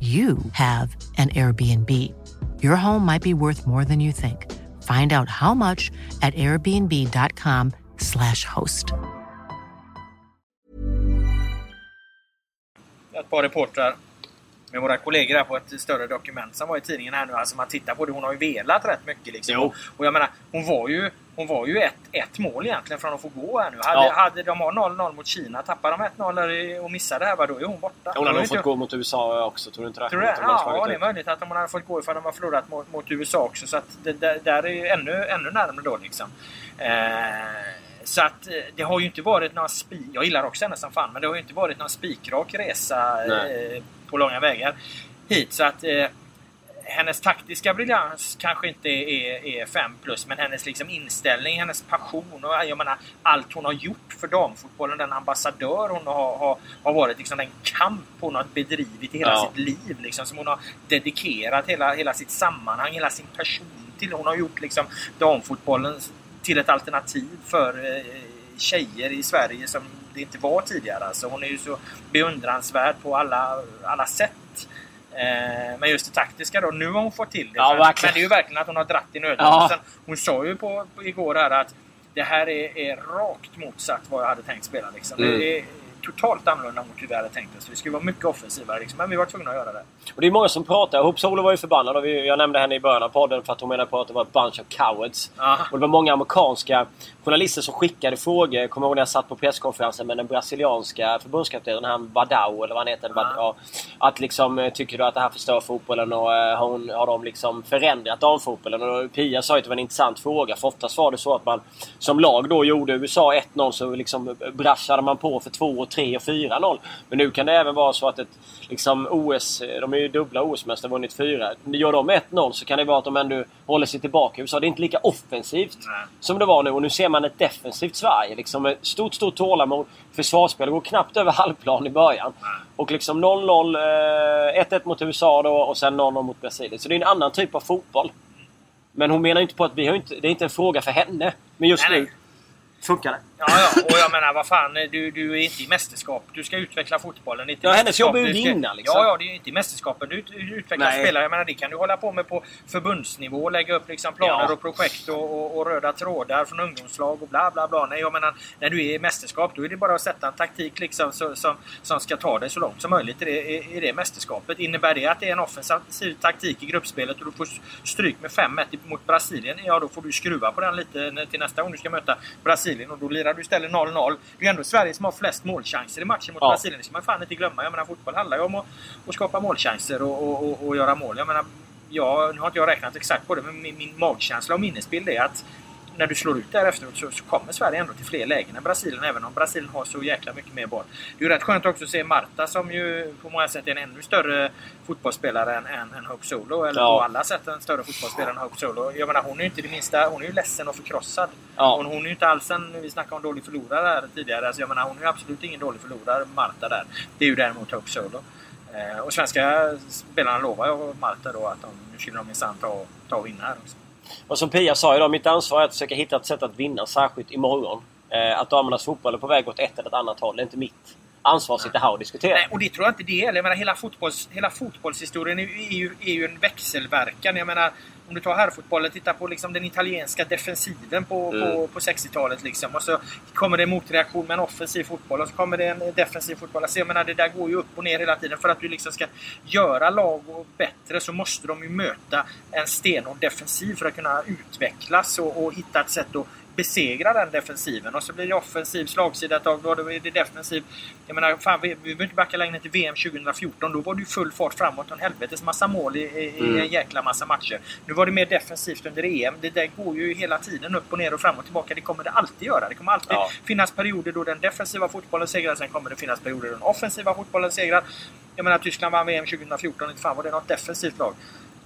you have an Airbnb. Your home might be worth more than you think. Find out how much at airbnb.com/slash host. ett par reportrar med våra kollegor här på ett större dokument som var i tidningen här nu. Alltså man tittar på det, hon har ju velat rätt mycket liksom. Jo. Och jag menar, hon var ju hon var ju ett, ett mål egentligen från att få gå här nu. Hade, Ja. hade de har 0-0 mot Kina, tappar de 1-0 där och missar det här, då är hon borta. Hon hade är nog inte- fått gå mot USA också, tror du inte det? Tror du det? Landslaget Ja, det är ut. möjligt att de hade fått gå ifall de har förlorat mot, mot USA också. Så att det där, där är ju ännu, ännu närmare då liksom. Eh, så att eh, det har ju inte varit några spi... Jag gillar också henne som fan, men det har ju inte varit någon spikrak resa eh, på långa vägar hit. Så att eh, hennes taktiska briljans kanske inte är, är 5 plus, men hennes liksom inställning, hennes passion och jag menar allt hon har gjort för damfotbollen, den ambassadör hon har, har, har varit, liksom den kamp hon har bedrivit i hela Ja. sitt liv, liksom, som hon har dedikerat hela, hela sitt sammanhang, hela sin person till. Hon har gjort liksom damfotbollen till ett alternativ för eh, tjejer i Sverige som det inte var tidigare. Alltså, hon är ju så beundransvärd på alla, alla sätt. Eh, men just det taktiska då, nu har hon fått till det. Ja, men, det är ju verkligen att hon har dratt i nödbromsen. Ja. Hon sa ju på, på igår här att det här är, är rakt motsatt vad jag hade tänkt spela. Liksom. Mm. Det totalt annorlunda mot hur vi hade tänkt oss. Vi skulle vara mycket offensivare, liksom. men vi var tvungna att göra det. Och det är många som pratar. Hope Solo var ju förbannad. Och vi, jag nämnde henne i början av podden för att hon menade på att det var ett bunch of cowards. Ja. Och det var många amerikanska journalister som skickade frågor. Jag kommer ihåg när jag satt på presskonferensen med den brasilianska förbundskaptenen, han Vadao eller vad han heter. Ja. Att liksom, eh, tycker du att det här förstör fotbollen och eh, har, hon, har de liksom förändrat damfotbollen? Och Pia sa ju att det var en intressant fråga. För oftast var det så att man som lag då gjorde USA 1-0 så liksom brassade man på för 2, 3 och 4-0. Men nu kan det även vara så att ett liksom OS, de är ju dubbla OS-mästare, vunnit fyra. Gör de 1-0 så kan det vara att de ändå håller sig tillbaka. USA det är inte lika offensivt Nej. som det var nu. Och nu ser man ett defensivt Sverige. Liksom med stort, stort tålamod. Försvarsspel går knappt över halvplan i början. Nej. Och liksom 0-0, eh, 1-1 mot USA då och sen 0-0 mot Brasilien. Så det är en annan typ av fotboll. Men hon menar inte på att vi har inte, det är inte en fråga för henne. Men just Nej, nu nej. funkar det. Ja, ja, och jag menar vad fan, du, du är inte i mästerskap. Du ska utveckla fotbollen. inte Ja, hennes jobb är ju ska- vinna, liksom. Ja, ja, det är inte i mästerskapet. Du, du utvecklar Nej. spelare. Jag menar, det kan du hålla på med på förbundsnivå. Lägga upp liksom planer Ja. och projekt och, och, och röda trådar från ungdomslag och bla bla bla. Nej, jag menar, när du är i mästerskap då är det bara att sätta en taktik liksom, så, som, som ska ta dig så långt som möjligt i det, i, i det mästerskapet. Innebär det att det är en offensiv taktik i gruppspelet och du får stryk med 5-1 mot Brasilien, ja då får du skruva på den lite till nästa gång du ska möta Brasilien och då lirar du istället 0-0. Det är ändå Sverige som har flest målchanser i matchen mot Ja. Brasilien. Det ska man fan inte glömma. Jag menar fotboll handlar ju om att, att skapa målchanser och, och, och, och göra mål. Jag menar, ja, nu har inte jag räknat exakt på det men min, min magkänsla och minnesbild är att när du slår ut där efteråt så, så kommer Sverige ändå till fler lägen än Brasilien, även om Brasilien har så jäkla mycket mer boll. Det är ju rätt skönt också att se Marta som ju på många sätt är en ännu större fotbollsspelare än, än, än Hope Solo. Eller Ja. på alla sätt en större fotbollsspelare än Hope Solo. Jag menar, hon är ju inte det minsta... Hon är ju ledsen och förkrossad. Ja. Hon, hon är ju inte alls en... Vi snackade om dålig förlorare här tidigare. Alltså jag menar, hon är ju absolut ingen dålig förlorare, Marta där. Det är ju däremot Hope Solo. Eh, och svenska spelarna lovar ju Marta då att de, nu skulle de minsann ta, ta och vinna här också. Och som Pia sa idag, mitt ansvar är att försöka hitta ett sätt att vinna, särskilt imorgon. Eh, att damernas fotboll är på väg åt ett eller ett annat håll. Det är inte mitt ansvar att sitta här och diskutera. Nej, och det tror jag inte det är. Jag menar, hela, fotbolls, hela fotbollshistorien är, ju- är, ju, en växelverkan. Jag menar, om du tar herrfotbollen, titta på liksom den italienska defensiven på, Mm. på, på 60-talet. Liksom. Och så kommer det en motreaktion med en offensiv fotboll och så kommer det en defensiv fotboll. Alltså, jag menar, det där går ju upp och ner hela tiden. För att du liksom ska göra lag bättre så måste de ju möta en stenhård defensiv för att kunna utvecklas och, och hitta ett sätt att besegra den defensiven. Och så blir det offensiv slagsida ett tag, då är det defensiv. Jag menar, fan, vi, vi behöver inte backa längre till VM 2014. Då var det ju full fart framåt och en helvetes massa mål i, i, i Mm. en jäkla massa matcher. Nu var det mer defensivt under EM. Det där går ju hela tiden upp och ner och fram och tillbaka. Det kommer det alltid göra. Det kommer alltid Ja. finnas perioder då den defensiva fotbollen segrar. Sen kommer det finnas perioder då den offensiva fotbollen segrar. Jag menar, Tyskland vann VM 2014. Inte fan var det något defensivt lag.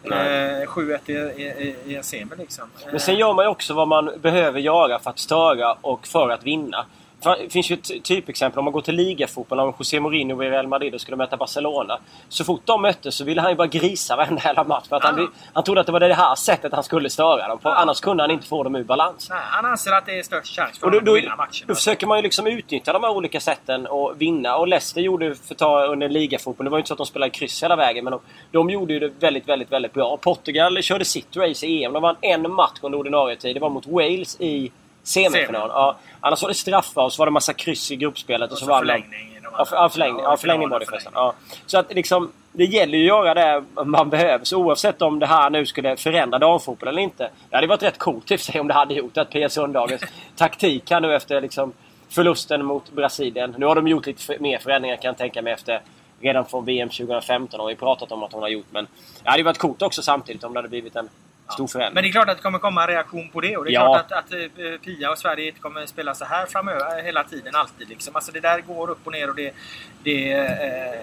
Eh, 7-1 i, i, i en semi liksom. Men sen gör man ju också vad man behöver göra för att störa och för att vinna. Det finns ju ett typexempel om man går till ligafotboll. Om José Mourinho var i Real Madrid och skulle möta Barcelona. Så fort de möttes så ville han ju bara grisa varenda jävla match. För att han, han trodde att det var det här sättet han skulle störa dem på. Annars kunde han inte få dem ur balans. Nej, han anser att det är störst chans för Och honom att vinna matchen. då försöker man ju liksom utnyttja de här olika sätten och vinna. Och Leicester gjorde, för att ta under ligafotboll, det var ju inte så att de spelade kryss hela vägen. Men de, de gjorde ju det väldigt, väldigt, väldigt bra. Portugal körde sitt race i EM. De vann en match under ordinarie tid. Det var mot Wales i semifinal. Semi. Ja, annars var det straffar och så var det massa kryss i gruppspelet. Och, Och så, så vann de. förlängning de Ja, för, ja, förlängning, ja, förlängning var det förresten. Ja. Så att liksom... det gäller ju att göra det man behöver. Så oavsett om det här nu skulle förändra damfotboll eller inte. Det hade varit rätt coolt i sig om det hade gjort att Pia Sundhagens [laughs] taktik här nu efter liksom förlusten mot Brasilien. Nu har de gjort lite mer förändringar kan jag tänka mig efter redan från VM 2015 har vi pratat om att hon har gjort. Men det hade varit coolt också samtidigt om det hade blivit en stor förändring. Men det är klart att det kommer komma en reaktion på det. Och det är Ja. klart att, att eh, Pia och Sverige inte kommer spela så här framöver hela tiden. Alltid liksom. Alltså det där går upp och ner och det... det eh,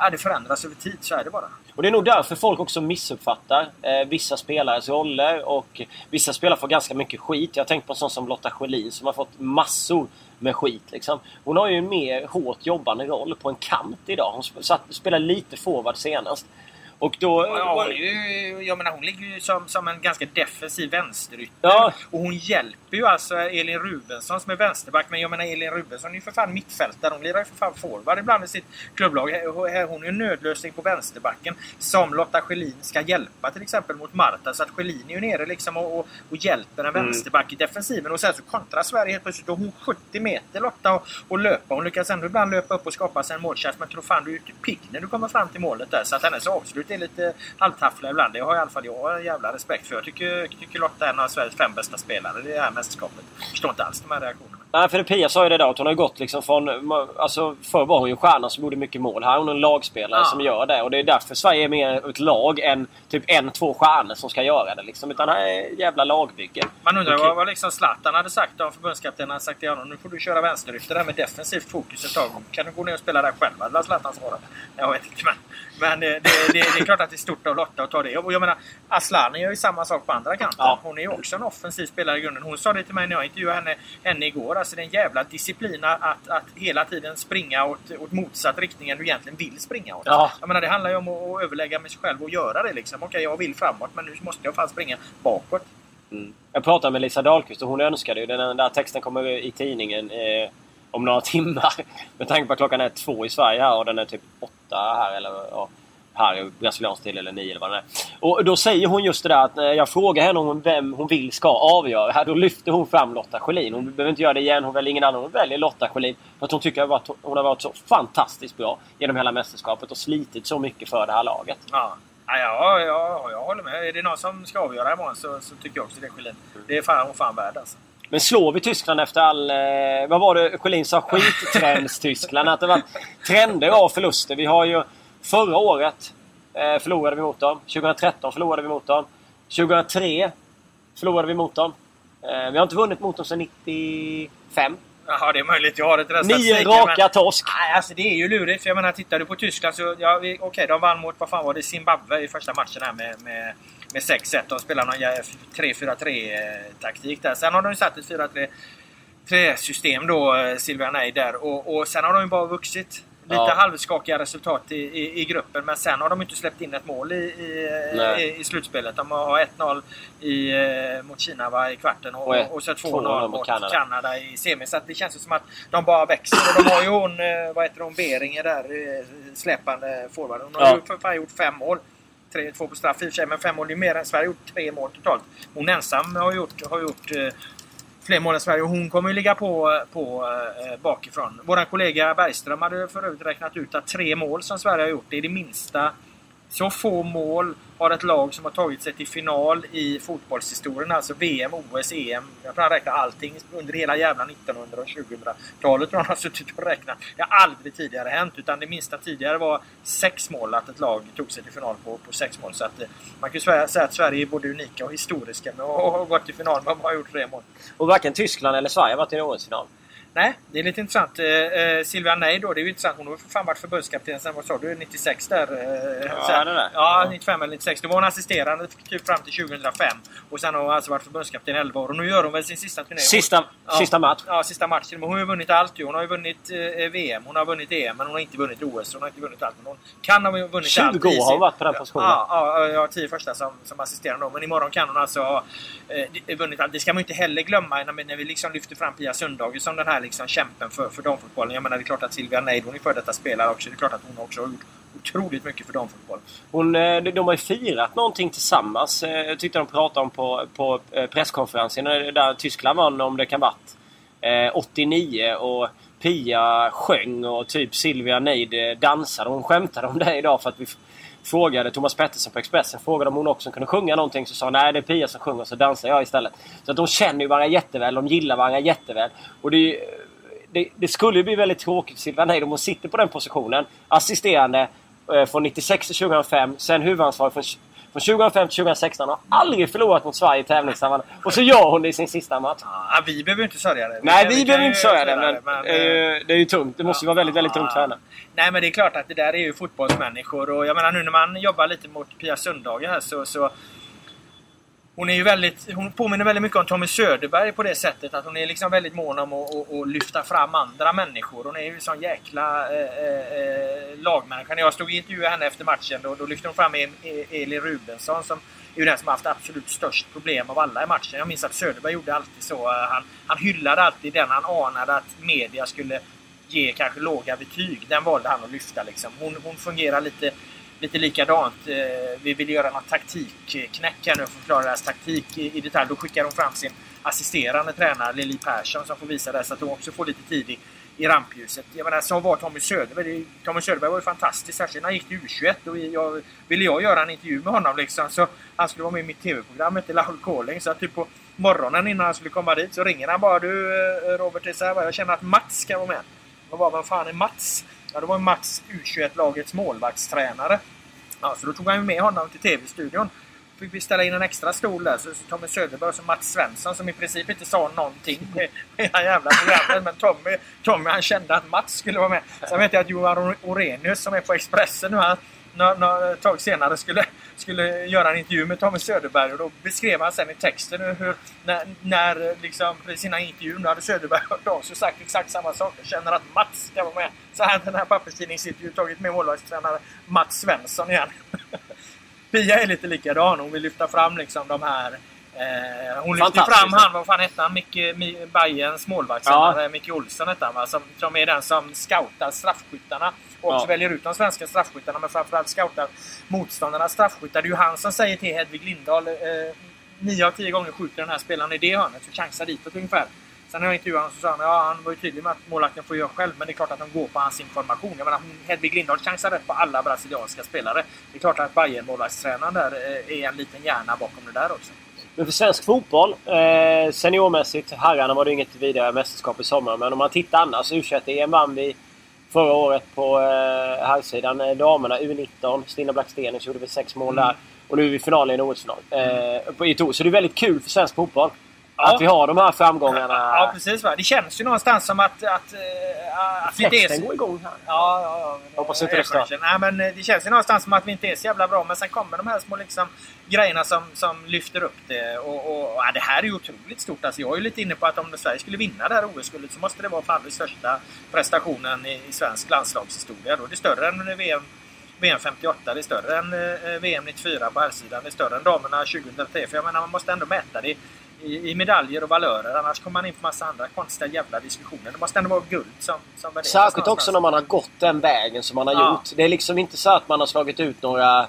ja, det förändras över tid. Så är det bara. Och det är nog därför folk också missuppfattar eh, vissa spelares roller och vissa spelare får ganska mycket skit. Jag har tänkt på en sån som Lotta Schelin som har fått massor med skit. Liksom. Hon har ju en mer hårt jobbande roll på en kant idag. Hon sp- satt, spelade lite forward senast. Och då... Ja, hon, ju, jag menar, hon ligger ju som, som en ganska defensiv vänsterytter. Ja. Och hon hjälper ju alltså Elin Rubensson som är vänsterback. Men jag menar Elin Rubensson är ju för fan mittfältare. Hon lirar ju för fan forward ibland i sitt klubblag. Hon är ju nödlösning på vänsterbacken. Som Lotta Schelin ska hjälpa till exempel mot Marta. Så att Schelin är ju nere liksom och, och, och hjälper en vänsterback i defensiven. Och sen så kontrar Sverige helt plötsligt. Har hon 70 meter Lotta och, och löpa. Hon lyckas ändå ibland löpa upp och skapa sig en målchans. Men tror fan du är ute pigg när du kommer fram till målet där. Så att hennes avslut är lite halvtaffliga ibland. Det har i alla fall jag en jävla respekt för. Jag tycker, tycker Lotta är en av Sveriges fem bästa spelare i det här mästerskapet. Jag förstår inte alls de här reaktionerna. Nej, för Pia sa ju det där att hon har gått liksom från... Alltså förr var hon ju stjärnan som gjorde mycket mål. Här är hon en lagspelare Ja. som gör det. Och det är därför Sverige är mer ett lag än typ en, två stjärnor som ska göra det. Liksom. Utan här är jävla lagbygge. Man undrar Okej. vad, vad liksom Zlatan hade sagt om förbundskaptenen hade sagt till honom nu får du köra vänsterytter där med defensivt fokus ett tag. Kan du gå ner och spela där själv? Hade Zlatan svarat. Jag vet inte men, men det, det, det, det är klart att det är stort av Lotta att ta det. Och jag menar Asllani gör ju samma sak på andra kanten. Ja. Hon är ju också en offensiv spelare i grunden. Hon sa det till mig när jag intervjuade henne, henne igår. Alltså det är en jävla disciplin att, att hela tiden springa åt, åt motsatt riktning än du egentligen vill springa åt. Ja. Jag menar det handlar ju om att, att överlägga med sig själv och göra det liksom. Okej, jag vill framåt men nu måste jag fan springa bakåt. Mm. Jag pratade med Lisa Dahlqvist och hon önskade ju den där texten kommer i tidningen eh, om några [laughs] timmar. Med tanke på att klockan är två i Sverige här och den är typ åtta här eller ja, här i brasiliansk tid eller nio eller vad det är. Och då säger hon just det där att när jag frågar henne om vem hon vill ska avgöra. Här, då lyfter hon fram Lotta Schelin. Hon behöver inte göra det igen. Hon väljer ingen annan. Hon väljer Lotta Schelin. För att hon tycker att hon har varit så fantastiskt bra genom hela mästerskapet och slitit så mycket för det här laget. Ja. Ja, ja, ja, jag håller med. Är det någon som ska avgöra imorgon så, så tycker jag också det är Schelin. Det är fan, hon fan värd alltså. Men slår vi Tyskland efter all... Eh, vad var det Schelin sa? Skittrends-Tyskland. Att det var trender av förluster. Vi har ju förra året eh, förlorade vi mot dem. 2013 förlorade vi mot dem. 2003 förlorade vi mot dem. Eh, vi har inte vunnit mot dem sedan 95. Jaha, det är möjligt. Jag har inte den Nio raka men- torsk. Nej, alltså det är ju lurigt. För jag menar, tittar du på Tyskland så... Ja, Okej, de vann mot, vad fan var det, Zimbabwe i första matchen här med, med, med 6-1. De spelar någon jä- 3-4-3 eh, taktik där. Sen har de ju satt ett 4-3 3-system då, eh, Silvia Nej där. Och, och sen har de ju bara vuxit. Lite Ja. halvskakiga resultat i, i, i gruppen. Men sen har de inte släppt in ett mål i, i, i, slutspelet. De har 1-0 i, eh, mot Kina va, i kvarten och, Och och så 2-0 2-0 mot Kanada. Kanada. i semi. Så det känns som att de bara växer. Och de har ju hon, eh, vad heter hon, Beringer där, eh, släpande forward. Hon har Ja. ju för fan gjort fem mål. Tre, två på straff i och för sig, men fem mål är mer än Sverige gjort tre mål totalt. Hon ensam har gjort, har gjort fler mål än Sverige och hon kommer ju ligga på, på eh, bakifrån. Vår kollega Bergström hade för övrigt räknat ut att tre mål som Sverige har gjort, det är det minsta. Så få mål har ett lag som har tagit sig till final i fotbollshistorien. Alltså VM, OS, EM. Jag tror han räknar allting under hela jävla 1900 och 2000-talet. tror han har suttit och räknat. Det har aldrig tidigare hänt. Utan det minsta tidigare var sex mål. Att ett lag tog sig till final på, på sex mål. Så att, eh, man kan ju säga att Sverige är både unika och historiska med att ha gått till final men bara gjort tre mål. Och varken Tyskland eller Sverige har varit i en OS-final. Nej, det är lite intressant. Eh, eh, Silvia Nej då, det är ju intressant. Hon har för fan varit förbundskapten sen, vad sa du, 96 där? Eh, Ja, sen- det där. Ja, Ja. 95 eller 96. Då var hon assisterande typ fram till 2005. Och sen har hon alltså varit förbundskapten i 11 år. Och nu gör hon väl sin sista turné. Sista, Ja. sista match. Ja, sista matchen. Men hon har ju vunnit allt ju. Hon har ju vunnit eh, VM, hon har vunnit EM, men hon har inte vunnit OS. Hon har inte vunnit allt. Men hon kan ha vunnit 20 allt. i år har hon varit på den positionen. Ja, ja, ja, tio första som, som assisterande då. Men imorgon kan hon alltså ha eh, vunnit allt. Det ska man ju inte heller glömma när, när vi liksom lyfter fram Pia Sundhage som den här liksom kämpen för, för damfotbollen. Jag menar, det är klart att Silvia Neid, hon är före detta spelare också. Det är klart att hon också har gjort otroligt mycket för damfotboll. Hon, eh, de har ju firat någonting tillsammans. Jag tyckte de pratade om på, på eh, presskonferensen där Tyskland vann, om det kan varit 89. Och Pia sjöng och typ Silvia Neid dansade. Hon skämtade om det idag för att vi frågade Thomas Pettersson på Expressen frågade om hon också kunde sjunga någonting. Så sa hon nej det är Pia som sjunger så dansar jag istället. Så att de känner ju varandra jätteväl. De gillar varandra jätteväl. Och det, det, det skulle ju bli väldigt tråkigt för Silvia Neid om hon sitter på den positionen. Assisterande eh, från 96 till 2005. Sen huvudansvarig från från 2005 till 2016 har aldrig förlorat mot Sverige i tävlingssammanhang. Och så gör hon det i sin sista match. Ja, vi behöver inte sörja det. Nej, vi, vi behöver inte sörja det. Men, det, men, eh, det är ju tungt. Det måste ju vara väldigt, väldigt tungt för henne. Nej men det är klart att det där är ju fotbollsmänniskor och jag menar nu när man jobbar lite mot Pia Sundhage här så, så hon är ju väldigt, hon påminner väldigt mycket om Tommy Söderberg på det sättet att hon är liksom väldigt mån om att, att, att lyfta fram andra människor. Hon är ju en sån jäkla eh, eh, lagmänniska. När jag stod och intervjuade henne efter matchen då, då lyfte hon fram e, Elin Rubensson som är ju den som har haft absolut störst problem av alla i matchen. Jag minns att Söderberg gjorde alltid så. Eh, han, han hyllade alltid den han anade att media skulle ge kanske låga betyg. Den valde han att lyfta liksom. Hon, hon fungerar lite lite likadant. Eh, vi vill göra något taktikknäck här nu och förklara deras taktik i detalj. Då skickar de fram sin assisterande tränare Lili Persson som får visa det så att de också får lite tid i, i rampljuset. Jag menar, så var Tommy Söderberg. Tommy Söderberg var ju fantastisk. Särskilt när han gick till U21 och jag, ville jag göra en intervju med honom liksom. Så han skulle vara med i mitt TV-program, hette Loud Calling. Så typ på morgonen innan han skulle komma dit så ringer han bara. Du eh, Robert, det är så här, jag känner att Mats ska vara med. Och bara, vem fan är Mats? Ja, det var Mats U21-lagets målvaktstränare. Ja, så då tog han med honom till TV-studion. Fick vi ställa in en extra stol där. Så Tommy Söderberg och Mats Svensson som i princip inte sa någonting med hela jävla programmet. Men Tommy, Tommy han kände att Mats skulle vara med. Sen vet jag att Johan Orenius som är på Expressen nu. Han, ett tag senare skulle, skulle göra en intervju med Tommy Söderberg och då beskrev han sen i texten hur när, när liksom i sina intervjuer hade Söderberg hört av sig och sagt exakt samma sak. Jag känner att Mats ska vara med. Så hade den här papperstidningsintervjun tagit med målvaktstränare Mats Svensson igen. [laughs] Pia är lite likadan. Hon vill lyfta fram liksom de här Eh, hon lyfter fram han, vad fan hette han? Micke, Bajens målvaktstränare, ja. Micke Olsson hette han va? Som, som är den som scoutar straffskyttarna. Och också ja. väljer ut de svenska straffskyttarna men framförallt scoutar motståndarnas straffskyttar. Det är ju han som säger till Hedvig Lindahl eh, 9 av 10 gånger skjuter den här spelaren i det hörnet så chansar ditåt ungefär. Sen när jag intervjuade honom så sa han ja, han var ju tydlig med att målvakten får göra själv men det är klart att de går på hans information. Jag menar, Hedvig Lindahl chansar rätt på alla brasilianska spelare. Det är klart att Bayern målvaktstränaren där eh, är en liten hjärna bakom det där också. Men för svensk fotboll, eh, seniormässigt, herrarna var det inget vidare mästerskap i sommar. Men om man tittar annars, U21-EM vann vi förra året på eh, herrsidan. Eh, damerna U19, Stina Blackstenius gjorde vi sex mål mm. där. Och nu är vi i finalen i en OS-final. Eh, så det är väldigt kul för svensk fotboll. Ja. Att vi har de här framgångarna. Ja, precis. Va? Det känns ju någonstans som att... att, att Fläkten det är... går igång här. Ja, ja, ja. Jag hoppas inte det stör. Nej, men det känns ju någonstans som att vi inte är så jävla bra. Men sen kommer de här små liksom, grejerna som, som lyfter upp det. Och, och ja, det här är ju otroligt stort. Alltså, jag är ju lite inne på att om Sverige skulle vinna det här OS-guldet så måste det vara fan den största prestationen i, i svensk landslagshistoria. Då. Det är större än VM VM 58, det är större än eh, VM 94 på herrsidan. Det är större än damerna 2003. För jag menar, man måste ändå mäta det i, i medaljer och valörer. Annars kommer man in på massa andra konstiga jävla diskussioner. Det måste ändå vara guld som, som värderas Särskilt också när man har gått den vägen som man har ja. gjort. Det är liksom inte så att man har slagit ut några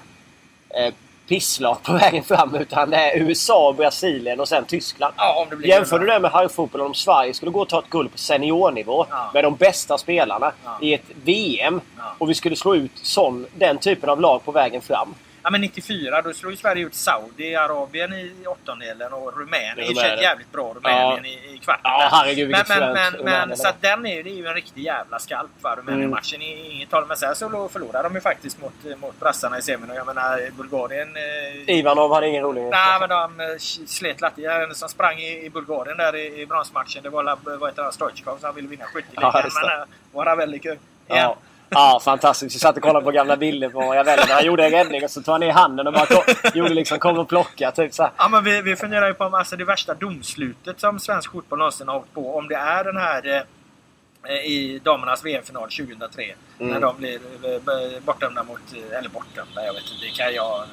eh, pisslag på [laughs] vägen fram. Utan det är USA, Brasilien och sen Tyskland. Ja, Jämför du det med herrfotbollen om Sverige skulle gå och ta ett guld på seniornivå ja. med de bästa spelarna i ett VM och vi skulle slå ut sån, den typen av lag på vägen fram. Ja men 94 då slog ju Sverige ut Saudiarabien i åttondelen och Rumänien. Det är jävligt bra Rumänien ja. i, i kvarten. Ja herregud Men, men, men, men så att den är, det är ju en riktig jävla skalp Rumänien-matchen. Mm. Inget tal men sen så förlorade de ju faktiskt mot, mot brassarna i semin. Och jag menar Bulgarien... Eh, Ivanov hade ingen rolig Nej men de eh, slet latte. Den som sprang i, i Bulgarien där i, i bronsmatchen det var, vad heter han, Stoichkov som ville vinna skytteligan. Ja, men, var det väldigt kul. Ja. Ja, fantastiskt. Vi satt och kollade på gamla bilder på Ravelli när han gjorde en räddning och så tog han ner handen och bara kom, gjorde liksom kom och plocka. Typ så här. Ja, men vi, vi funderar ju på om alltså, det värsta domslutet som svensk fotboll någonsin har åkt på. Om det är den här eh, i damernas VM-final 2003. Mm. När de blir eh, bortdömda mot... Eller bortdömda, jag vet inte. Det kan jag...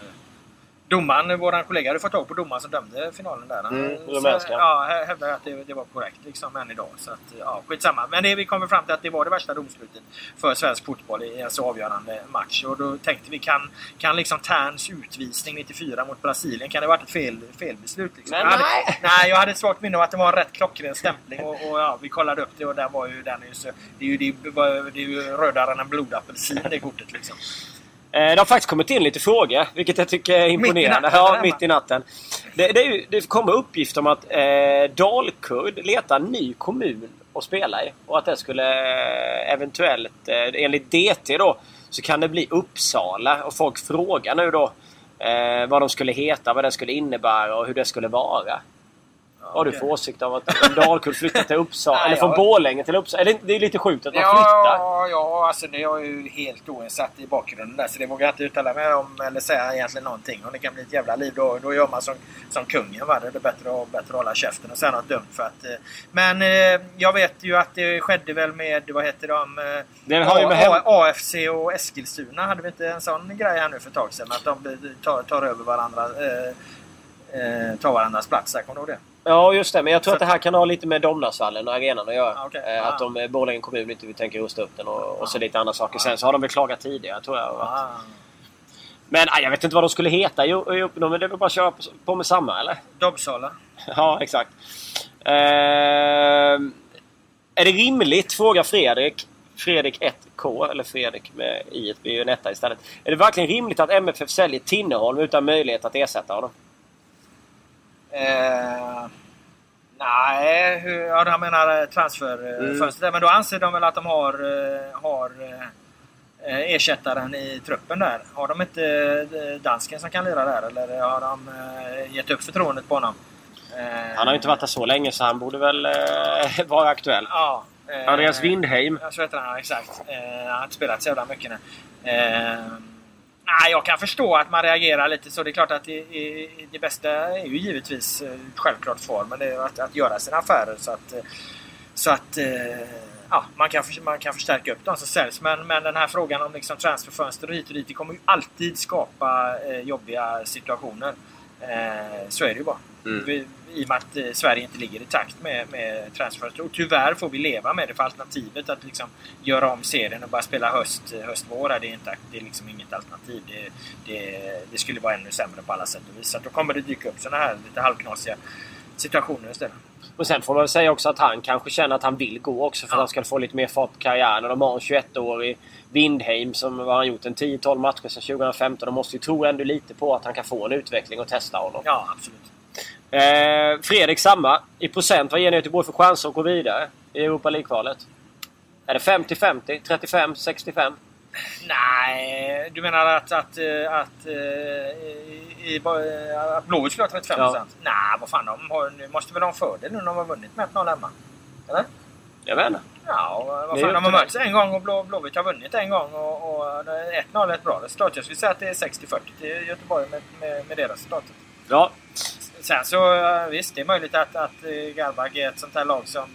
Domaren, vår kollega, hade fått tag på domaren som dömde finalen där. Mm, Så, ja, hä- hävdade att det, det var korrekt liksom än idag. Så att, ja, skitsamma. Men det, vi kommer fram till att det var det värsta domslutet för svensk fotboll i en så avgörande match. Och då tänkte vi, kan, kan liksom Terns utvisning 94 mot Brasilien, kan det varit ett fel, felbeslut? Liksom? Men hade, nej! nej! Jag hade ett svagt minne av att det var en rätt klockren stämpling. Och, och ja, vi kollade upp det och där var ju den ju så, det, är ju, det, var- det är ju rödare än en blodapelsin det kortet liksom. Eh, Det har faktiskt kommit in lite frågor, vilket jag tycker är imponerande. natten, ja, mitt i natten. Det, det, ju, det kommer uppgift om att eh, Dalkurd letar ny kommun att spela i. Och att det skulle eh, eventuellt, eh, enligt DT då, så kan det bli Uppsala. Och folk frågar nu då eh, vad de skulle heta, vad det skulle innebära och hur det skulle vara. Vad har du för åsikt av att Dalkurd flyttar till Uppsala? Eller från Borlänge till Uppsala? Eller, det är lite sjukt att man flyttar. Ja, ja alltså det är ju helt oinsatt i bakgrunden där så det vågar jag inte uttala mig om eller säga egentligen någonting. Om det kan bli ett jävla liv då, då gör man som, som kungen. Va? Det är bättre att, bättre att hålla käften och säga något dumt. För att, eh, men eh, jag vet ju att det skedde väl med, vad heter de? Eh, Det har ju med hem- AFC och Eskilstuna. Hade vi inte en sån grej här nu för ett tag sedan? Att de tar, tar över varandra. Eh, eh, tar varandras plats. Kommer du ihåg det? Ja, just det. Men jag tror Så- att det här kan ha lite med Domnarsvallen och arenan att göra. Ah, okej. Eh, Ah. Att de, eh, Borlänge kommun inte tänker rusta upp den och, och så Ah. lite andra saker. Ah. Sen så har de väl klagat tidigare, tror jag. Ah. Men aj, jag vet inte vad de skulle heta i, Uppnå, men det är väl bara att köra på, med samma, eller? Dobbsala. [laughs] ja, exakt. Ehm, är det rimligt, frågar Fredrik, Fredrik 1K, eller Fredrik med i ett blir ju en etta istället. Är det verkligen rimligt att MFF säljer Tinneholm utan möjlighet att ersätta honom? Eh, nej, hur, ja, han menar eh, transferfönstret. Mm. Men då anser de väl att de har, eh, har eh, ersättaren i truppen där. Har de inte eh, dansken som kan lira där? Eller har de eh, gett upp förtroendet på honom? Eh, Han har ju inte varit där så länge så han borde väl eh, [laughs] vara aktuell. Ja. eh, Andreas Windheim. Ja, så heter han. Exakt. Eh, han har inte spelat så jävla mycket nu. Eh, nej, jag kan förstå att man reagerar lite så. Det är klart att det, det bästa är ju givetvis eh, självklart formen. Att, att göra sina affärer så att, eh, så att eh, ja, man, kan, man kan förstärka upp de som säljs. Men, men den här frågan om liksom transferfönster och hit och dit. Det kommer ju alltid skapa jobbiga situationer. Så är det ju bara. Mm. Vi, I och med att eh, Sverige inte ligger i takt med, med transfers. Och tyvärr får vi leva med det för alternativet att liksom göra om serien och bara spela höst, höst vår. Det är, inte, det är liksom inget alternativ. Det, det, det skulle vara ännu sämre på alla sätt och vis. Så då kommer det dyka upp sådana här lite halvknasiga situationer istället. Och sen får man väl säga också att han kanske känner att han vill gå också för att han ska få lite mer fart på karriären. De har en 21-årig Windheim som har gjort en 10-12 matcher sedan 2015. De måste ju tro ändå lite på att han kan få en utveckling och testa honom. Ja, absolut. Eh, Fredrik samma. I procent, vad ger ni Göteborg för chanser att gå vidare i Europa League-kvalet? Är det 50-50? 35-65? Nej, du menar att, att, eh, att, eh, i, att Blåvitt skulle ha 35 Ja. Nej, vad fan. De har, nu måste väl ha en fördel nu när de har vunnit med 1-0 hemma? Eller? Jag vet inte. Ja, vad fan. De har mötts en gång och Blå, Blåvitt har vunnit en gång. Och, och 1-0 är ett bra resultat. Jag skulle säga att det är 60-40 till Göteborg med, med, med det resultatet. Ja. Sen så eh, visst, det är möjligt att, att eh, Garbag är ett sånt här lag som...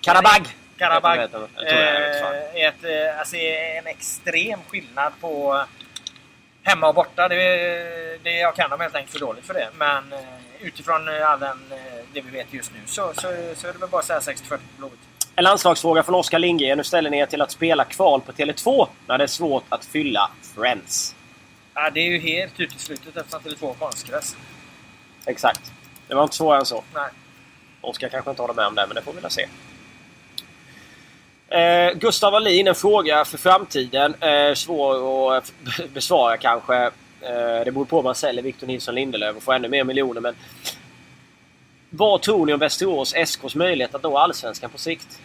Karabag! Karabag Jag jag tror eh, är ett, alltså, en extrem skillnad på hemma och borta. Det, det, jag kan dem helt enkelt för dåligt för det. Men utifrån all den, det vi vet just nu så, så, så är det väl bara att säga 60-40 på Blåvitt. En landslagsfråga från Oskar Lindgren. Nu ställer ni er till att spela kval på Tele2 när det är svårt att fylla Friends. Ja, det är ju helt uteslutet eftersom Tele2 har konstgräs. Exakt. Det var inte svårare än så. Nej. Oskar kanske inte håller med om det, men det får vi väl se. Eh, Gustav Wallin, en fråga för framtiden. Eh, svår att [laughs] besvara kanske. Eh, det beror på om man säljer Victor Nilsson Lindelöf och får ännu mer miljoner. Men vad tror ni om Västerås SKs möjlighet att nå Allsvenskan på sikt?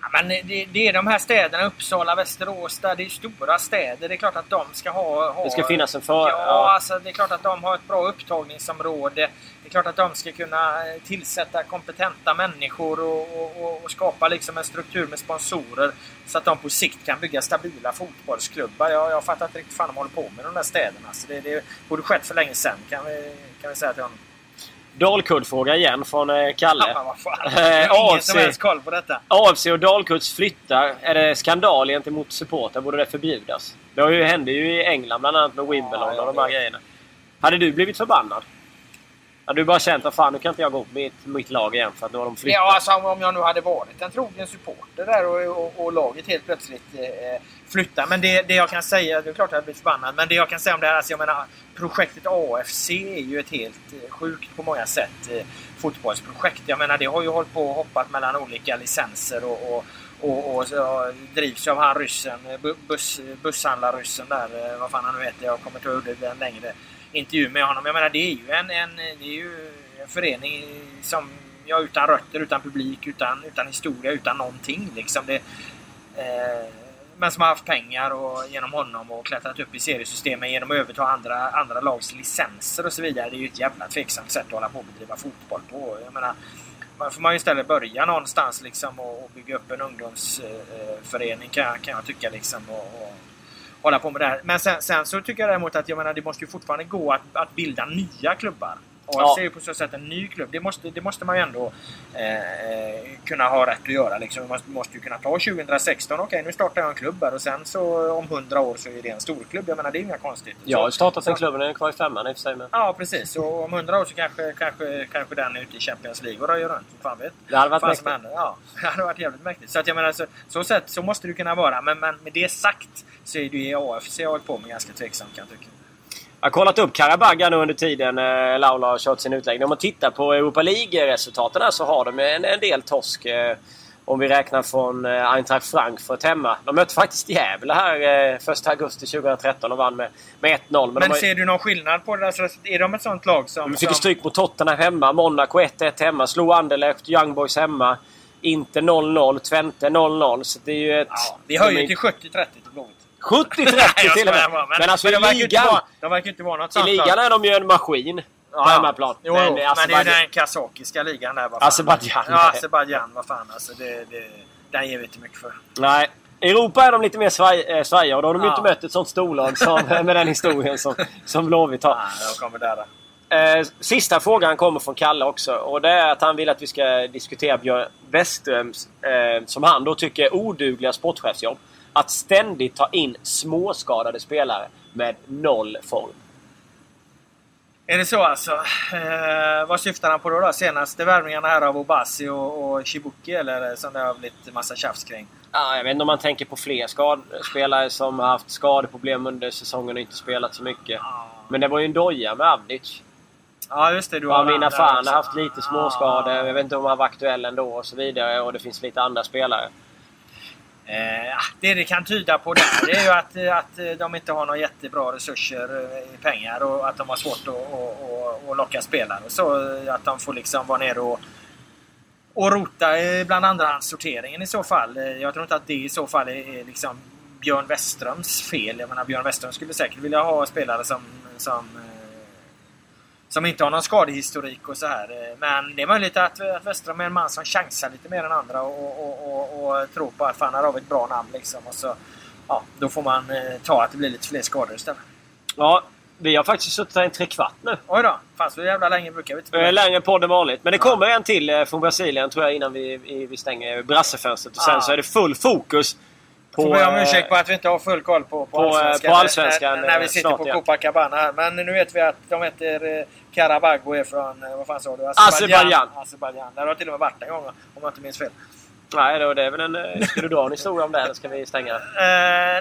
Ja, men det, det är de här städerna, Uppsala, Västerås, där det är stora städer. Det är klart att de ska ha... ha Det ska finnas en för... Ja, ja. alltså det är klart att de har ett bra upptagningsområde. Det är klart att de ska kunna eh, tillsätta kompetenta människor och, och, och, och skapa liksom en struktur med sponsorer så att de på sikt kan bygga stabila fotbollsklubbar. Jag, jag fattar inte riktigt fan de håller på med de där städerna. Så det, det borde skett för länge sedan kan vi, kan vi säga till honom. Dalkurd-fråga igen från eh, Kalle. Ja. Eh, ingen AFC. som helst koll på detta. AFC och Dalkurds flyttar. Är det skandal gentemot supportrar? Borde det förbjudas? Det har ju, hände ju i England bland annat med Wimbledon Ja, och de här grejerna. Hade du blivit förbannad? Hade du bara känt att fan nu kan inte jag gå på mitt, mitt lag igen för att nu har de flyttat? Ja, alltså om jag nu hade varit en trogen supporter där och, och, och laget helt plötsligt eh, flytta Men det, det jag kan säga, det är klart att jag blir förbannad, men det jag kan säga om det här, alltså jag menar projektet AFC är ju ett helt eh, sjukt på många sätt eh, fotbollsprojekt. Jag menar det har ju hållit på och hoppat mellan olika licenser och, och och, och och drivs av han ryssen, eh, buss, busshandlarryssen där, vad fan han nu heter. Jag kommer inte ihåg den längre intervju med honom. Jag menar det är ju en, en, det är ju en förening som, ja, utan rötter, utan publik, utan, utan historia, utan någonting. Liksom. Det, eh, men som har haft pengar och, genom honom och klättrat upp i seriesystemen genom att överta andra, andra lags licenser och så vidare. Det är ju ett jävla tveksamt sätt att hålla på och bedriva fotboll på. Jag menar, man får man ju istället börja någonstans liksom och, och bygga upp en ungdomsförening kan, kan jag tycka. Liksom, och, och hålla på med det här. Men sen, sen, så tycker jag däremot att jag menar, det måste ju fortfarande gå att, att bilda nya klubbar. AFC ja. är ju på så sätt en ny klubb. Det måste, det måste man ju ändå eh, kunna ha rätt att göra. Liksom. Man måste ju kunna ta 2016. Okej, okay, nu startar jag en klubb här och sen så om 100 år så är det en storklubb. Jag menar, det är inga konstigheter. Jag har startat en klubb, den är kvar i femman i och för sig. Men... Ja, precis. Och om 100 år så kanske, kanske, kanske den är ute i Champions League och röjer runt. Fan vet. Det hade varit mäktigt. Ja, [laughs] det hade varit jävligt mäktigt. Så att jag menar, så, så sätt så måste det kunna vara. Men, men med det sagt så är det ju AFC jag hållit på med ganska tveksamt kan jag tycka. Jag har kollat upp Karabagga nu under tiden eh, Laula har kört sin utläggning. Om man tittar på Europa League-resultaten så har de en, en del torsk. Eh, om vi räknar från eh, Eintracht Frankfurt hemma. De mötte faktiskt Gävle här eh, 1 augusti 2013 och vann med, med 1-0. Men, Men de ser du någon skillnad på det? Alltså, är de ett sånt lag som... De fick som... stryk mot Tottenham hemma. Monaco 1-1 hemma. Slog Anderlecht, Young Boys hemma. Inte 0-0. Twente 0-0. Så det är ju ett... Ja, vi höjer till 70-30 till Blåvitt. 70-30 [laughs] till och med! Men, men alltså i ligan... De verkar inte vara något I ligan är de ju en maskin. På ja, hemmaplan. Jo, men, men, men det är ju den kazakiska ligan där. Azerbajdzjan. Ja, Azerbajdzjan. Vad fan alltså. Det, det, den ger vi inte mycket för. Nej. I Europa är de lite mer svaj, äh, svajiga och då har de ja. inte mött ett sånt storlag som, [laughs] med den historien som, som Blåvitt har. Nej, de kommer där. Eh, sista frågan kommer från Kalle också. Och det är att han vill att vi ska diskutera Björn Westströms, eh, som han då tycker, odugliga sportchefsjobb att ständigt ta in småskadade spelare med noll form. Är det så alltså? Eh, vad syftar han på då? då? Senaste värvningarna här av Obasi och, och Shibuki eller som det har blivit massa tjafs kring? Ja, jag vet inte om man tänker på fler skad spelare som har haft skadeproblem under säsongen och inte spelat så mycket. Ah. Men det var ju en doja med Avdic. Ja, just det. Du har Amina Fan har haft lite småskador. Jag vet inte om han var aktuell ändå och så vidare. Och det finns lite andra spelare. Eh, ah, det det kan tyda på där det är ju att, att de inte har några jättebra resurser eh, i pengar och att de har svårt att, att, att, locka spelare. Så eh, att de får liksom vara nere och, och rota eh, bland andrahandssorteringen i så fall. Jag tror inte att det i så fall är liksom Björn Westströms fel. Jag menar Björn Westström skulle säkert vilja ha spelare som, som som inte har någon skadehistorik och så här. Men det är möjligt att, att Westström är en man som chansar lite mer än andra och, och, och, och tror på att fan här har vi ett bra namn liksom. Och så, ja, då får man eh, ta att det blir lite fler skador istället. Ja, vi har faktiskt suttit här i tre kvart nu. Oj då! Fan så jävla länge brukar vi inte spela. Längre podd än vanligt. Men det kommer ja. en till eh, från Brasilien tror jag innan vi, vi stänger brassefönstret. Och sen ja. så är det full fokus på, får be om ursäkt på att vi inte har full koll på, på, på allsvenskan. På allsvenskan när, när, vi sitter snart, på Copacabana här. Men nu vet vi att de heter Karabago är från, vad fan sa du? Azerbajdzjan. Azerbajdzjan. Där har till och med varit en gång om jag inte minns fel. Nej, då, det är väl en... Ska du dra en historia om det eller ska vi stänga? Uh,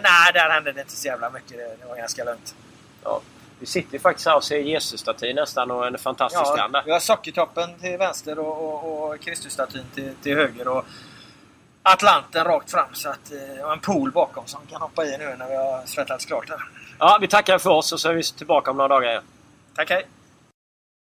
nej, där hände det inte så jävla mycket. Det, var ganska lugnt. Ja. Vi sitter ju faktiskt här och ser Jesus-statyn nästan och en fantastisk ja, strand Vi har Sockertoppen till vänster och, och, och Kristusstatyn till, till höger. Och Atlanten rakt fram. Så att, eh, och en pool bakom som kan hoppa i nu när vi har svettats klart här. Ja, vi tackar för oss och så är vi tillbaka om några dagar igen. Tack, hej!